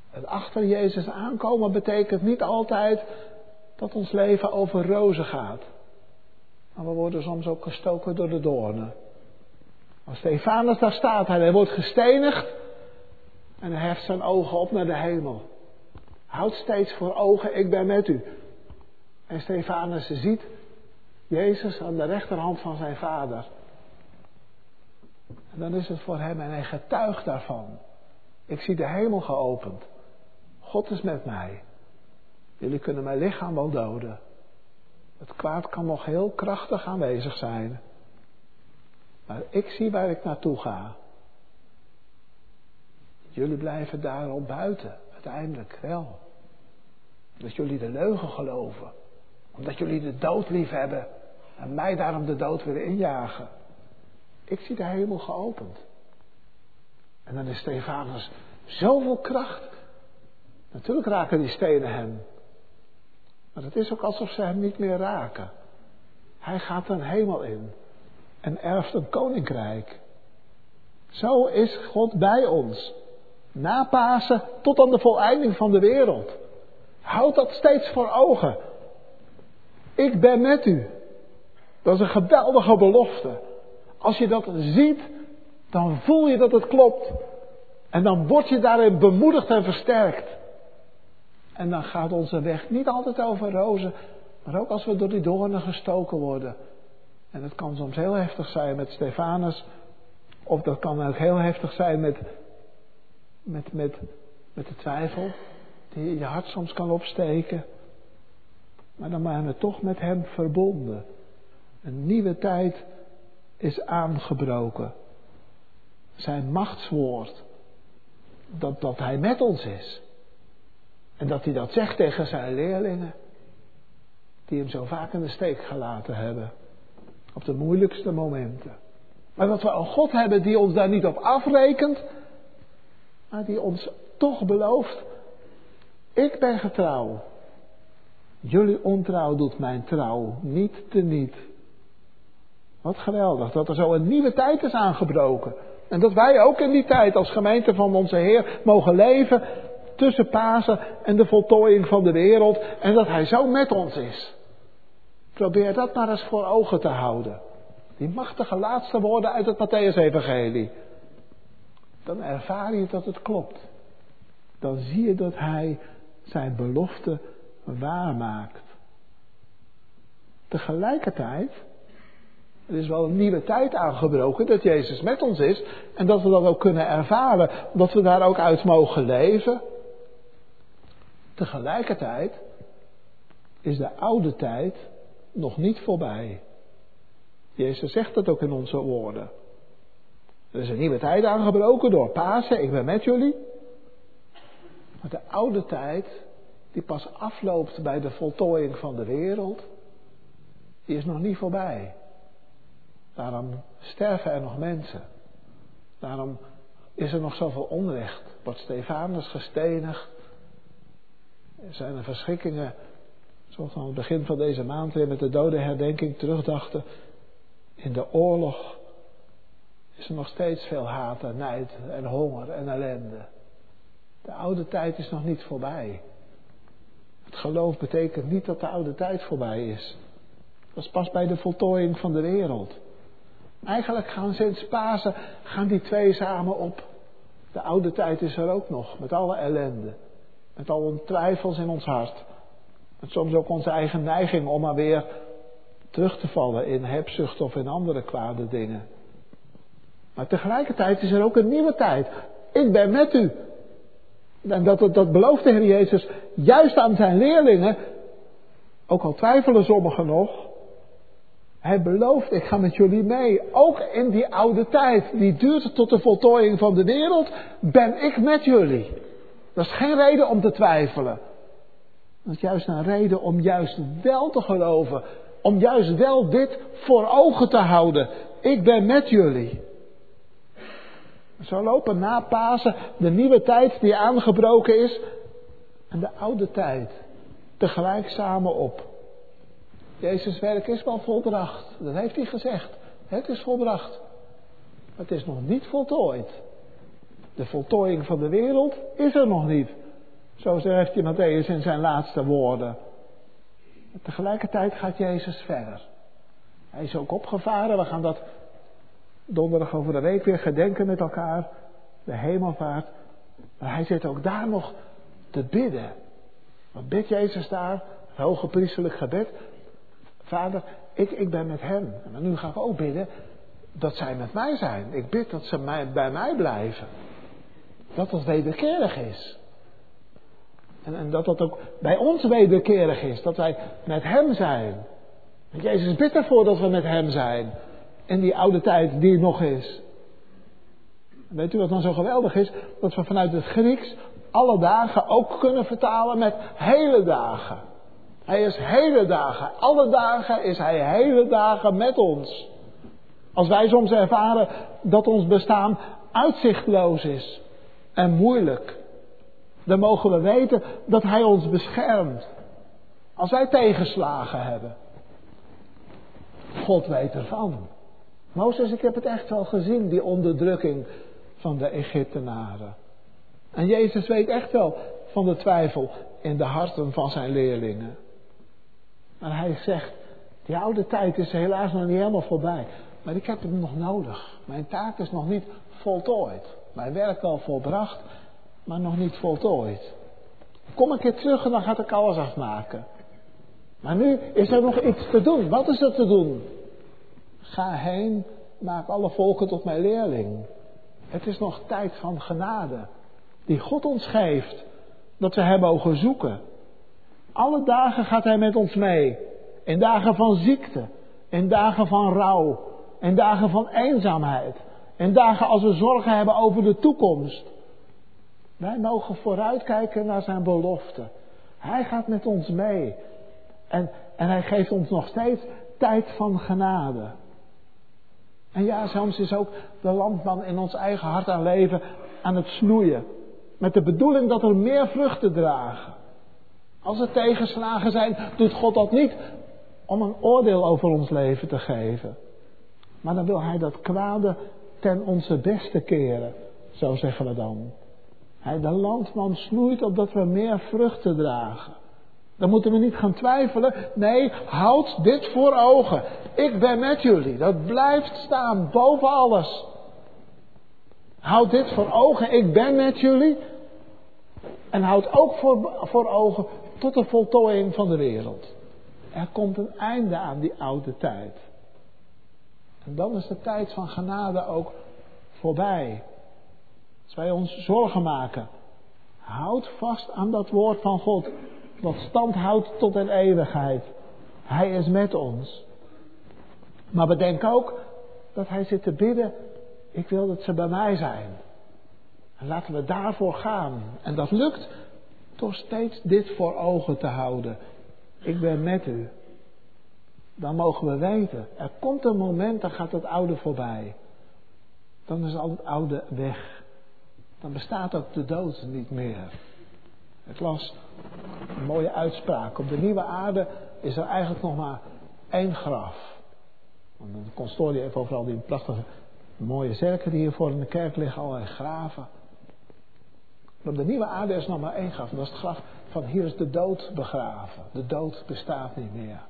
Het achter Jezus aankomen betekent niet altijd dat ons leven over rozen gaat. Maar we worden soms ook gestoken door de doornen. Als Stefanus daar staat, hij wordt gestenigd en hij heft zijn ogen op naar de hemel. Houd steeds voor ogen, ik ben met u. En Stefanus ziet Jezus aan de rechterhand van zijn vader. En dan is het voor hem en hij getuigt daarvan. Ik zie de hemel geopend. God is met mij. Jullie kunnen mijn lichaam wel doden. Het kwaad kan nog heel krachtig aanwezig zijn. Maar ik zie waar ik naartoe ga. Jullie blijven daarop buiten, uiteindelijk wel. Dat jullie de leugen geloven. Omdat jullie de dood lief hebben. En mij daarom de dood willen injagen. Ik zie de hemel geopend. En dan is Stefanus zoveel kracht. Natuurlijk raken die stenen hem. Maar het is ook alsof ze hem niet meer raken. Hij gaat een hemel in en erft een koninkrijk. Zo is God bij ons. Na Pasen tot aan de voleinding van de wereld. Houd dat steeds voor ogen. Ik ben met u. Dat is een geweldige belofte. Als je dat ziet, dan voel je dat het klopt. En dan word je daarin bemoedigd en versterkt. En dan gaat onze weg niet altijd over rozen, maar ook als we door die doornen gestoken worden. En het kan soms heel heftig zijn met Stefanus, of dat kan ook heel heftig zijn met, met, met, met de twijfel die je hart soms kan opsteken. Maar dan zijn we toch met hem verbonden. Een nieuwe tijd is aangebroken. Zijn machtswoord. Dat, dat hij met ons is. En dat hij dat zegt tegen zijn leerlingen. Die hem zo vaak in de steek gelaten hebben. Op de moeilijkste momenten. Maar dat we een God hebben die ons daar niet op afrekent. Maar die ons toch belooft. Ik ben getrouw. Jullie ontrouw doet mijn trouw niet te niet. Wat geweldig dat er zo een nieuwe tijd is aangebroken. En dat wij ook in die tijd als gemeente van onze Heer mogen leven tussen Pasen en de voltooiing van de wereld. En dat Hij zo met ons is. Probeer dat maar eens voor ogen te houden. Die machtige laatste woorden uit het Matthäus-evangelie. Dan ervaar je dat het klopt. Dan zie je dat Hij zijn belofte waarmaakt. Tegelijkertijd, er is wel een nieuwe tijd aangebroken dat Jezus met ons is en dat we dat ook kunnen ervaren, dat we daar ook uit mogen leven. Tegelijkertijd is de oude tijd nog niet voorbij. Jezus zegt dat ook in onze woorden. Er is een nieuwe tijd aangebroken door Pasen, ik ben met jullie. Maar de oude tijd, die pas afloopt bij de voltooiing van de wereld, die is nog niet voorbij. Daarom sterven er nog mensen. Daarom is er nog zoveel onrecht. Wordt Stefanus gestenigd. Zijn er verschrikkingen. Zoals we aan het begin van deze maand weer met de dodenherdenking terugdachten. In de oorlog is er nog steeds veel haat en nijd en honger en ellende. De oude tijd is nog niet voorbij. Het geloof betekent niet dat de oude tijd voorbij is. Dat is pas bij de voltooiing van de wereld. Eigenlijk gaan sinds Pasen gaan die twee samen op. De oude tijd is er ook nog, met alle ellende. Met alle twijfels in ons hart. Met soms ook onze eigen neiging om maar weer terug te vallen in hebzucht of in andere kwade dingen. Maar tegelijkertijd is er ook een nieuwe tijd. Ik ben met u. En dat, dat belooft de Heer Jezus juist aan zijn leerlingen. Ook al twijfelen sommigen nog. Hij belooft, ik ga met jullie mee. Ook in die oude tijd, die duurt tot de voltooiing van de wereld, ben ik met jullie. Dat is geen reden om te twijfelen. Dat is juist een reden om juist wel te geloven. Om juist wel dit voor ogen te houden. Ik ben met jullie. Zo lopen na Pasen de nieuwe tijd die aangebroken is en de oude tijd tegelijk samen op. Jezus' werk is wel volbracht. Dat heeft hij gezegd. Het is volbracht. Het is nog niet voltooid. De voltooiing van de wereld is er nog niet. Zo zegt hij Matthäus in zijn laatste woorden. tegelijkertijd gaat Jezus verder. Hij is ook opgevaren. We gaan dat donderdag over de week weer gedenken met elkaar. De hemelvaart. Maar hij zit ook daar nog te bidden. Wat bidt Jezus daar? Het hoge priesterlijk gebed. Vader, ik, ik ben met hem. Maar nu ga ik ook bidden dat zij met mij zijn. Ik bid dat ze bij mij blijven. Dat dat wederkerig is. En, en dat dat ook bij ons wederkerig is. Dat wij met hem zijn. Jezus bidt ervoor dat we met hem zijn. In die oude tijd die nog is. Weet u wat dan zo geweldig is? Dat we vanuit het Grieks alle dagen ook kunnen vertalen met hele dagen. Hij is hele dagen, alle dagen is hij hele dagen met ons. Als wij soms ervaren dat ons bestaan uitzichtloos is en moeilijk, dan mogen we weten dat hij ons beschermt. Als wij tegenslagen hebben. God weet ervan. Mozes, ik heb het echt wel gezien, die onderdrukking van de Egyptenaren. En Jezus weet echt wel van de twijfel in de harten van zijn leerlingen. Maar hij zegt, die oude tijd is helaas nog niet helemaal voorbij. Maar ik heb hem nog nodig. Mijn taak is nog niet voltooid. Mijn werk al volbracht, maar nog niet voltooid. Kom een keer terug en dan gaat ik alles afmaken. Maar nu is er nog iets te doen. Wat is er te doen? Ga heen, maak alle volken tot mijn leerling. Het is nog tijd van genade. Die God ons geeft. Dat we hem mogen zoeken. Alle dagen gaat hij met ons mee. In dagen van ziekte. In dagen van rouw. In dagen van eenzaamheid. In dagen als we zorgen hebben over de toekomst. Wij mogen vooruitkijken naar zijn belofte. Hij gaat met ons mee. En, en hij geeft ons nog steeds tijd van genade. En ja, soms is ook de landman in ons eigen hart aan leven aan het snoeien. Met de bedoeling dat er meer vruchten dragen. Als er tegenslagen zijn, doet God dat niet om een oordeel over ons leven te geven. Maar dan wil Hij dat kwade ten onze beste keren. Zo zeggen we dan. De landman snoeit opdat we meer vruchten dragen. Dan moeten we niet gaan twijfelen. Nee, houd dit voor ogen. Ik ben met jullie. Dat blijft staan boven alles. Houd dit voor ogen. Ik ben met jullie. En houd ook voor, voor ogen tot de voltooiing van de wereld. Er komt een einde aan die oude tijd. En dan is de tijd van genade ook voorbij. Als wij ons zorgen maken, houd vast aan dat woord van God, wat stand houdt tot een eeuwigheid. Hij is met ons. Maar bedenk ook dat Hij zit te bidden, ik wil dat ze bij mij zijn. En laten we daarvoor gaan. En dat lukt door steeds dit voor ogen te houden. Ik ben met u. Dan mogen we weten, er komt een moment, dan gaat het oude voorbij. Dan is al het oude weg. Dan bestaat ook de dood niet meer. Ik las een mooie uitspraak. Op de nieuwe aarde is er eigenlijk nog maar één graf. Want de constorie heeft overal die prachtige mooie zerken die hier voor in de kerk liggen, allerlei graven. Maar op de nieuwe aarde is nog maar één graf. En dat is het graf van hier is de dood begraven. De dood bestaat niet meer.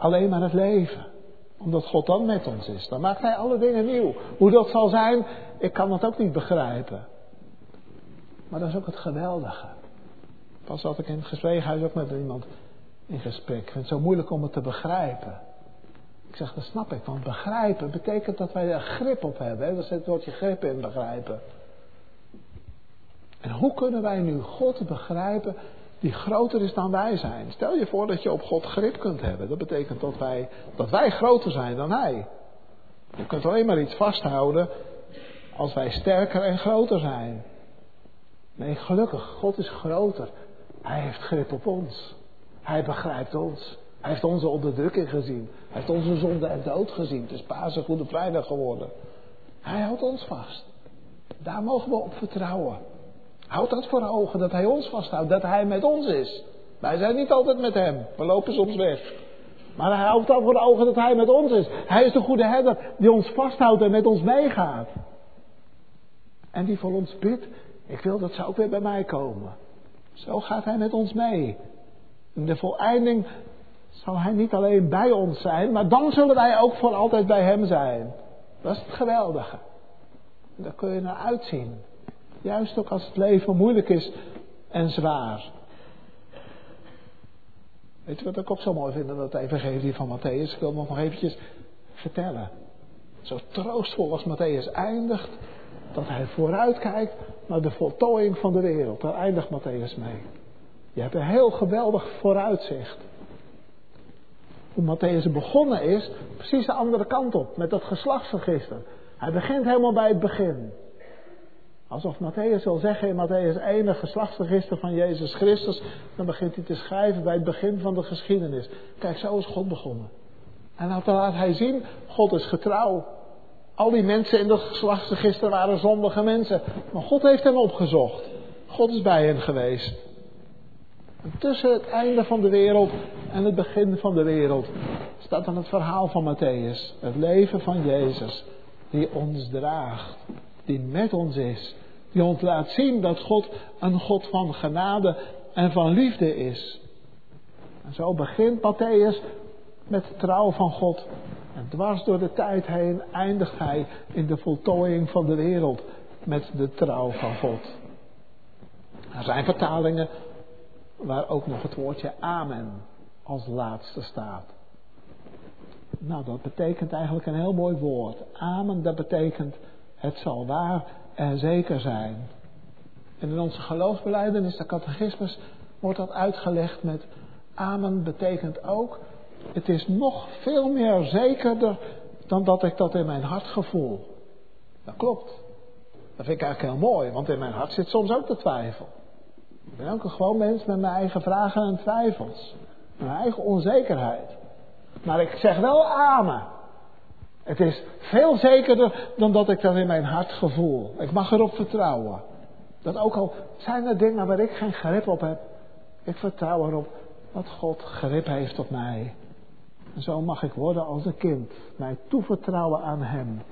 Alleen maar het leven. Omdat God dan met ons is. Dan maakt Hij alle dingen nieuw. Hoe dat zal zijn, ik kan dat ook niet begrijpen. Maar dat is ook het geweldige. Pas zat ik in het gesprekhuis ook met iemand in gesprek. Ik vind het zo moeilijk om het te begrijpen. Ik zeg, dat snap ik. Want begrijpen betekent dat wij er grip op hebben. Hè? Daar zit het woordje grip in, begrijpen. En hoe kunnen wij nu God begrijpen die groter is dan wij zijn? Stel je voor dat je op God grip kunt hebben. Dat betekent dat wij, dat wij groter zijn dan Hij. Je kunt alleen maar iets vasthouden als wij sterker en groter zijn. Nee, gelukkig, God is groter. Hij heeft grip op ons. Hij begrijpt ons. Hij heeft onze onderdrukking gezien. Hij heeft onze zonde en dood gezien. Het is Pasen Goede Vrijdag geworden. Hij houdt ons vast. Daar mogen we op vertrouwen. Houd dat voor ogen, dat Hij ons vasthoudt, dat Hij met ons is. Wij zijn niet altijd met Hem, we lopen soms weg. Maar hij houdt dat voor ogen dat Hij met ons is. Hij is de goede herder die ons vasthoudt en met ons meegaat. En die voor ons bidt, ik wil dat ze ook weer bij mij komen. Zo gaat Hij met ons mee. In de voleinding zal Hij niet alleen bij ons zijn, maar dan zullen wij ook voor altijd bij Hem zijn. Dat is het geweldige. Daar kun je naar uitzien. Juist ook als het leven moeilijk is en zwaar. Weet je wat ik ook zo mooi vind in het evangelie van Matthäus? Ik wil nog eventjes vertellen. Zo troostvol als Matthäus eindigt, dat hij vooruitkijkt naar de voltooiing van de wereld. Daar eindigt Matthäus mee. Je hebt een heel geweldig vooruitzicht. Hoe Matthäus begonnen is, precies de andere kant op, met dat geslachtsregister. Hij begint helemaal bij het begin. Alsof Matthäus wil zeggen in Matthäus 1, het geslachtsregister van Jezus Christus, dan begint hij te schrijven bij het begin van de geschiedenis. Kijk, zo is God begonnen. En dan laat hij zien, God is getrouw. Al die mensen in dat geslachtsregister waren zondige mensen. Maar God heeft hen opgezocht. God is bij hen geweest. En tussen het einde van de wereld en het begin van de wereld staat dan het verhaal van Matthäus. Het leven van Jezus, die ons draagt, die met ons is. Die ons laat zien dat God een God van genade en van liefde is. En zo begint Matthäus met de trouw van God. En dwars door de tijd heen eindigt hij in de voltooiing van de wereld met de trouw van God. Er zijn vertalingen waar ook nog het woordje amen als laatste staat. Nou, dat betekent eigenlijk een heel mooi woord. Amen, dat betekent het zal waar en zeker zijn. En in onze geloofsbeleidenis, de catechismus, wordt dat uitgelegd met amen betekent ook het is nog veel meer zekerder dan dat ik dat in mijn hart gevoel. Dat klopt. Dat vind ik eigenlijk heel mooi, want in mijn hart zit soms ook de twijfel. Ik ben ook een gewoon mens met mijn eigen vragen en twijfels. Mijn eigen onzekerheid. Maar ik zeg wel amen. Het is veel zekerder dan dat ik dat in mijn hart gevoel. Ik mag erop vertrouwen. Dat ook al zijn er dingen waar ik geen grip op heb. Ik vertrouw erop dat God grip heeft op mij. En zo mag ik worden als een kind. Mij toevertrouwen aan Hem.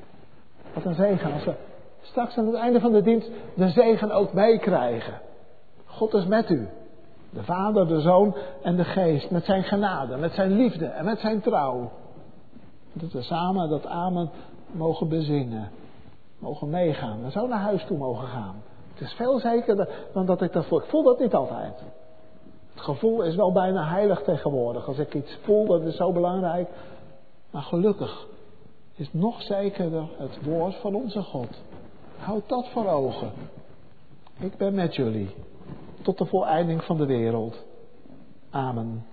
Wat een zegen als we straks aan het einde van de dienst de zegen ook meekrijgen. God is met u. De Vader, de Zoon en de Geest. Met zijn genade, met zijn liefde en met zijn trouw. Dat we samen dat Amen mogen bezingen. Mogen meegaan. En zo naar huis toe mogen gaan. Het is veel zekerder dan dat ik dat voel. Ik voel dat niet altijd. Het gevoel is wel bijna heilig tegenwoordig. Als ik iets voel, dat is zo belangrijk. Maar gelukkig is nog zekerder het woord van onze God. Houd dat voor ogen. Ik ben met jullie. Tot de voleinding van de wereld. Amen.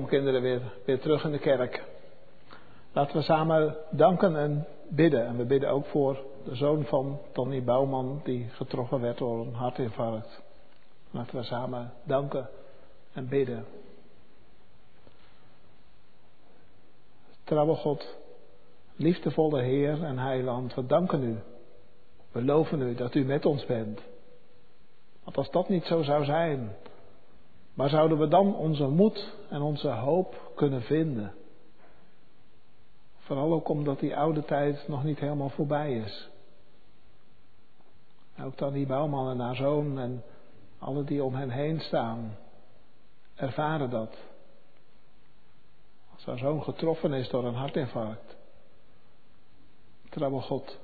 Welkom kinderen weer, weer terug in de kerk. Laten we samen danken en bidden. En we bidden ook voor de zoon van Tony Bouwman die getroffen werd door een hartinfarct. Laten we samen danken en bidden. Trouwe God, liefdevolle Heer en Heiland, we danken u. We loven u dat u met ons bent. Want als dat niet zo zou zijn, waar zouden we dan onze moed en onze hoop kunnen vinden? Vooral ook omdat die oude tijd nog niet helemaal voorbij is. Ook dan die bouwman en haar zoon en alle die om hen heen staan, ervaren dat. Als haar zoon getroffen is door een hartinfarct. Trouwe God,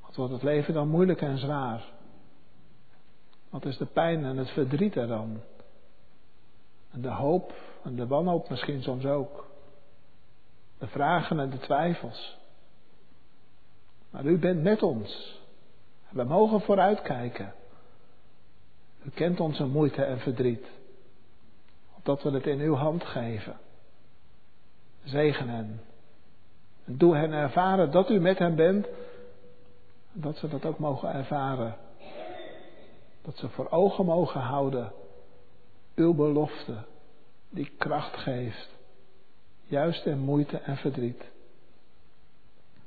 wat wordt het leven dan moeilijk en zwaar? Wat is de pijn en het verdriet er dan? En de hoop en de wanhoop misschien soms ook. De vragen en de twijfels. Maar u bent met ons. We mogen vooruitkijken. U kent onze moeite en verdriet. Opdat we het in uw hand geven. Zegen hen. En doe hen ervaren dat u met hen bent. En dat ze dat ook mogen ervaren. Dat ze voor ogen mogen houden. Uw belofte. Die kracht geeft. Juist in moeite en verdriet.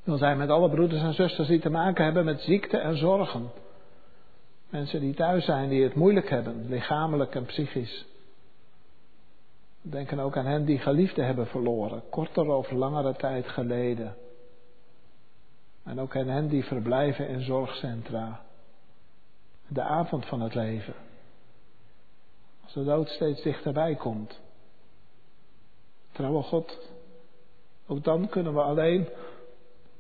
Wil zijn met alle broeders en zusters die te maken hebben met ziekte en zorgen. Mensen die thuis zijn, die het moeilijk hebben, lichamelijk en psychisch. Denken ook aan hen die geliefden hebben verloren, kortere of langere tijd geleden. En ook aan hen die verblijven in zorgcentra. De avond van het leven. Als de dood steeds dichterbij komt. Trouwe God, ook dan kunnen we alleen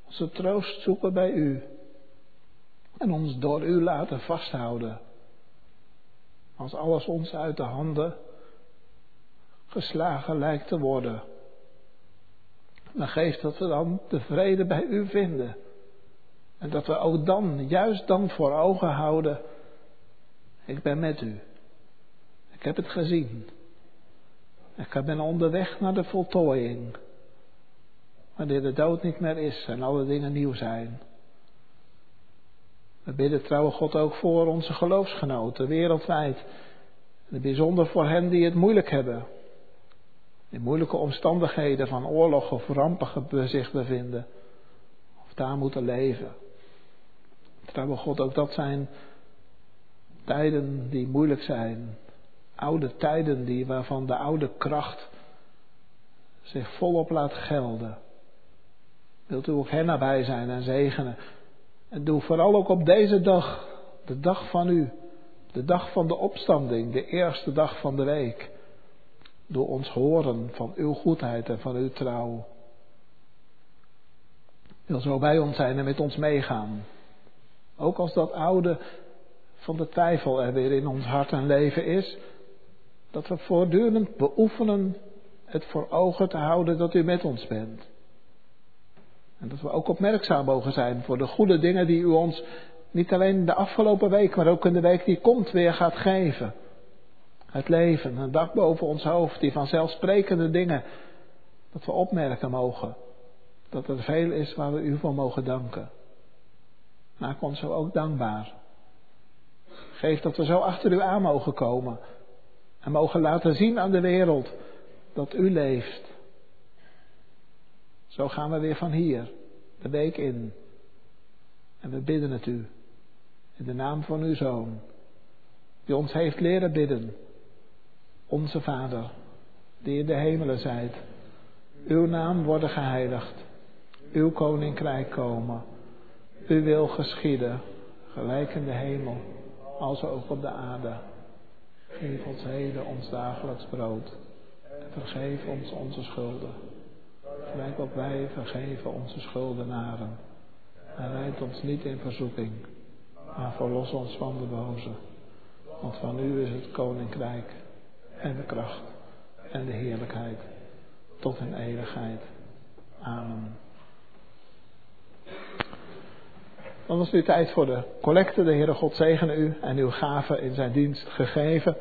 onze troost zoeken bij U. En ons door U laten vasthouden. Als alles ons uit de handen geslagen lijkt te worden. Dan geeft dat we dan de vrede bij U vinden. En dat we ook dan, juist dan voor ogen houden. Ik ben met U. Ik heb het gezien. Ik ben onderweg naar de voltooiing wanneer de dood niet meer is en alle dingen nieuw zijn. We bidden trouwe God ook voor onze geloofsgenoten wereldwijd. En bijzonder voor hen die het moeilijk hebben. In moeilijke omstandigheden van oorlog of rampen zich bevinden. Of daar moeten leven. Trouwe God, ook dat zijn tijden die moeilijk zijn. Oude tijden die, waarvan de oude kracht zich volop laat gelden. Wilt u ook hen nabij zijn en zegenen. En doe vooral ook op deze dag, de dag van u, de dag van de opstanding, de eerste dag van de week. Door ons horen van uw goedheid en van uw trouw. Wil zo bij ons zijn en met ons meegaan. Ook als dat oude van de twijfel er weer in ons hart en leven is. Dat we voortdurend beoefenen het voor ogen te houden dat u met ons bent. En dat we ook opmerkzaam mogen zijn voor de goede dingen die u ons niet alleen de afgelopen week, maar ook in de week die komt weer gaat geven. Het leven, een dak boven ons hoofd, die vanzelfsprekende dingen, dat we opmerken mogen. Dat er veel is waar we u voor mogen danken. Maak ons zo ook dankbaar. Geef dat we zo achter u aan mogen komen. En mogen laten zien aan de wereld dat u leeft. Zo gaan we weer van hier, de week in. En we bidden het u. In de naam van uw Zoon. Die ons heeft leren bidden. Onze Vader, die in de hemelen zijt. Uw naam worden geheiligd. Uw koninkrijk komen. Uw wil geschieden. Gelijk in de hemel, als ook op de aarde. Geef ons heden ons dagelijks brood. Vergeef ons onze schulden gelijk op wij vergeven onze schuldenaren. En leid ons niet in verzoeking, maar verlos ons van de boze. Want van u is het koninkrijk en de kracht en de heerlijkheid tot in eeuwigheid. Amen. Dan was nu tijd voor de collecte. De Heere God zegene u en uw gave in zijn dienst gegeven.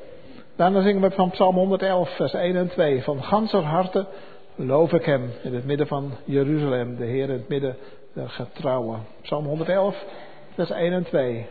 Daarna zingen we van Psalm 111, vers 1 en 2. Van ganser harte loof ik hem in het midden van Jeruzalem, de Heer in het midden der getrouwen. Psalm 111, vers 1 en 2.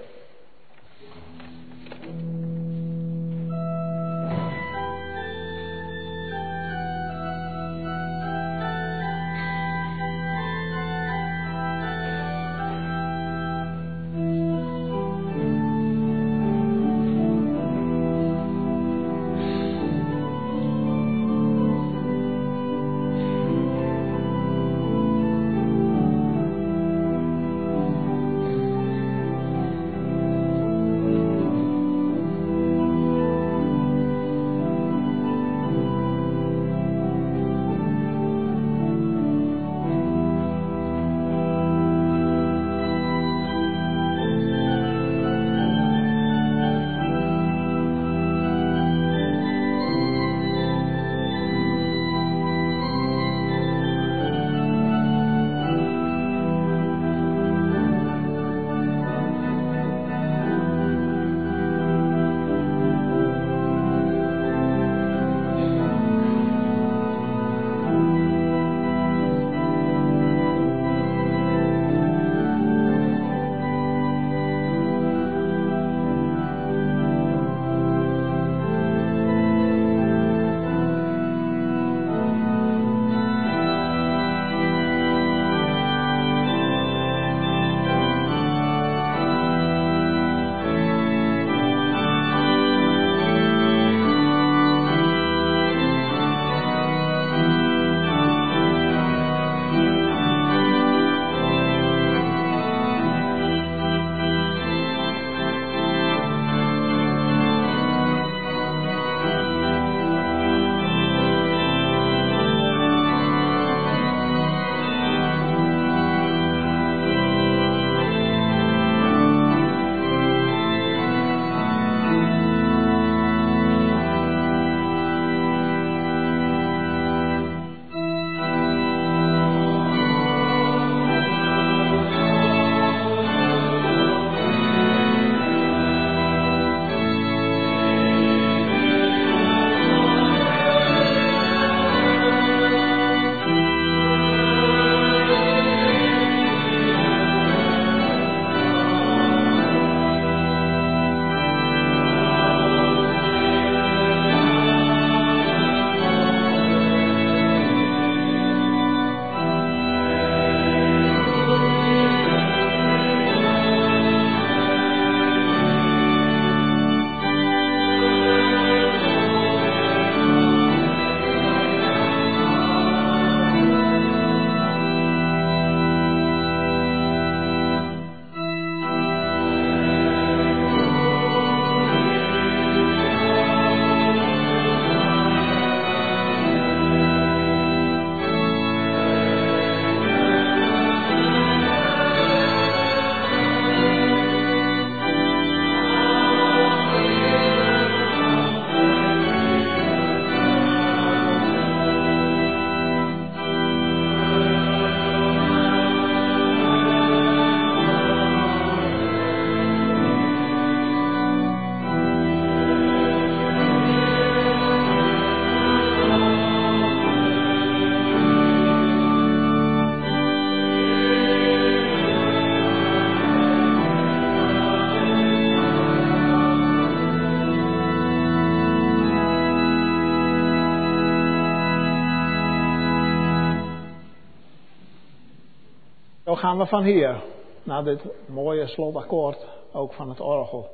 Gaan we van hier naar dit mooie slotakkoord, ook van het orgel.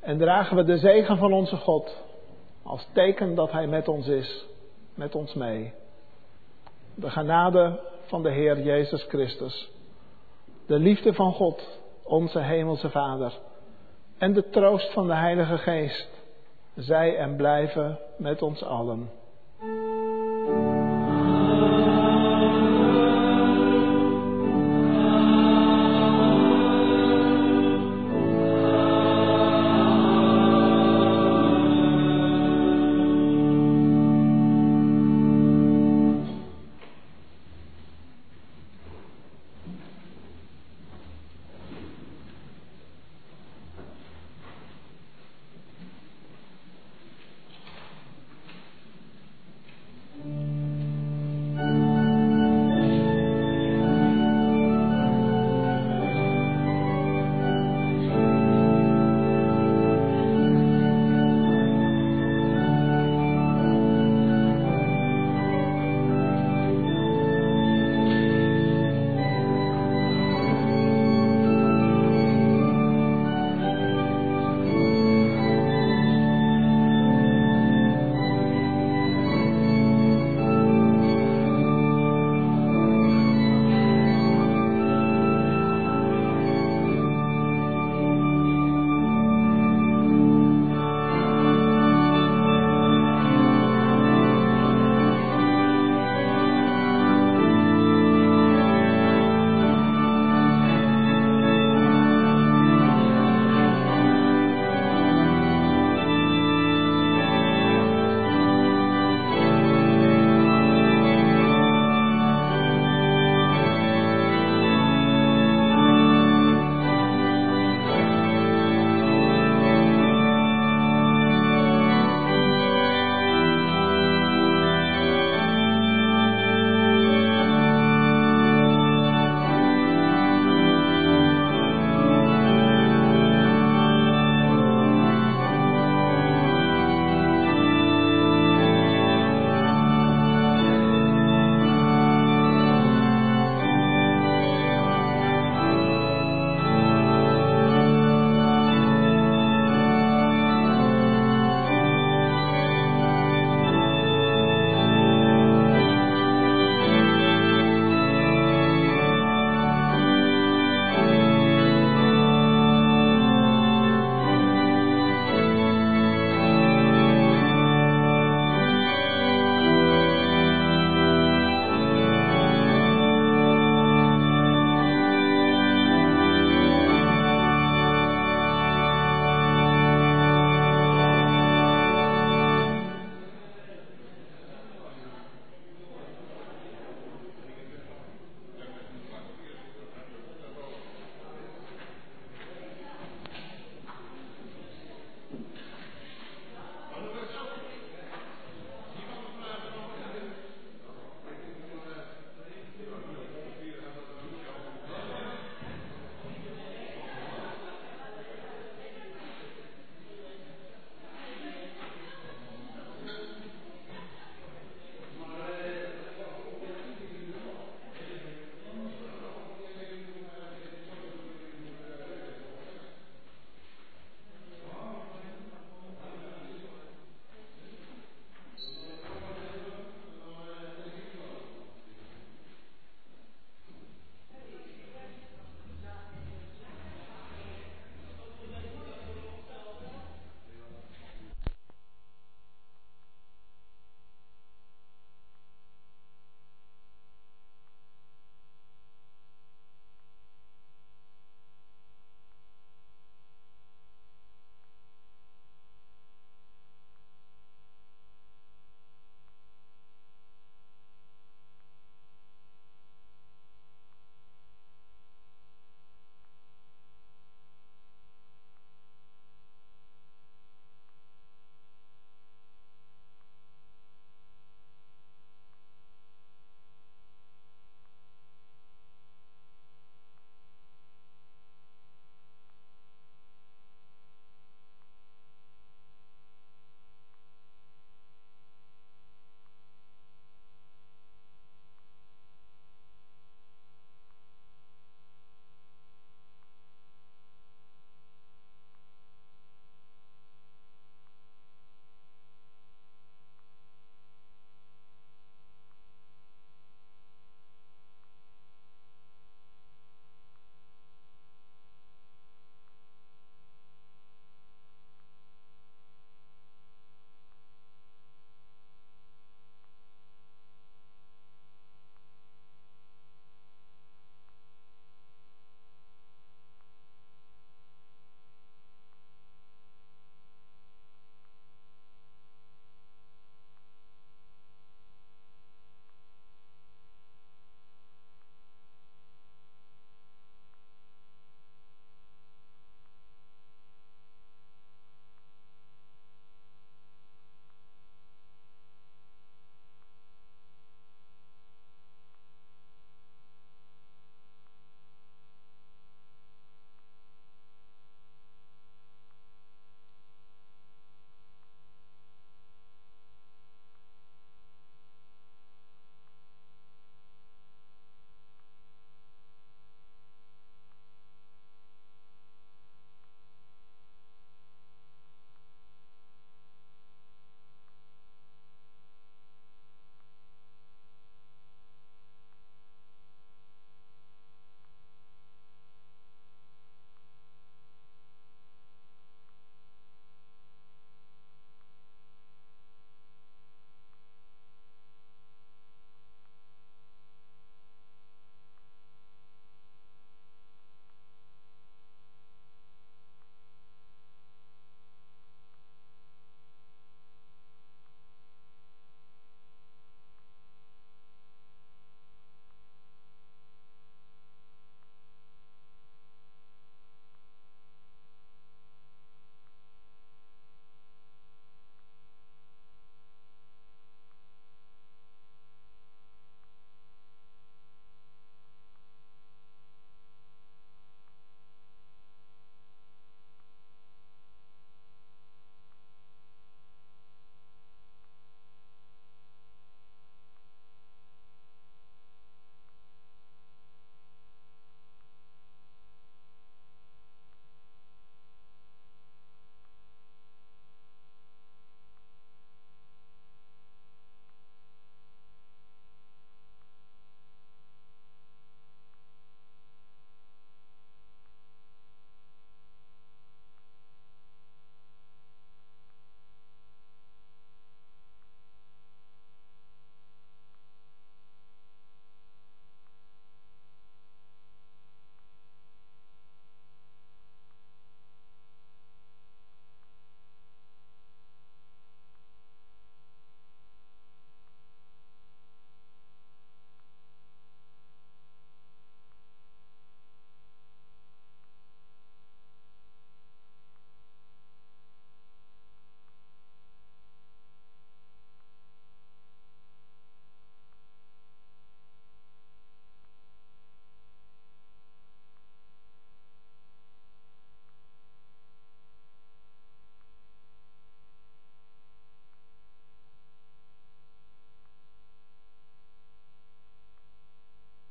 En dragen we de zegen van onze God als teken dat Hij met ons is, met ons mee. De genade van de Heer Jezus Christus, de liefde van God, onze Hemelse Vader, en de troost van de Heilige Geest, zij en blijven met ons allen.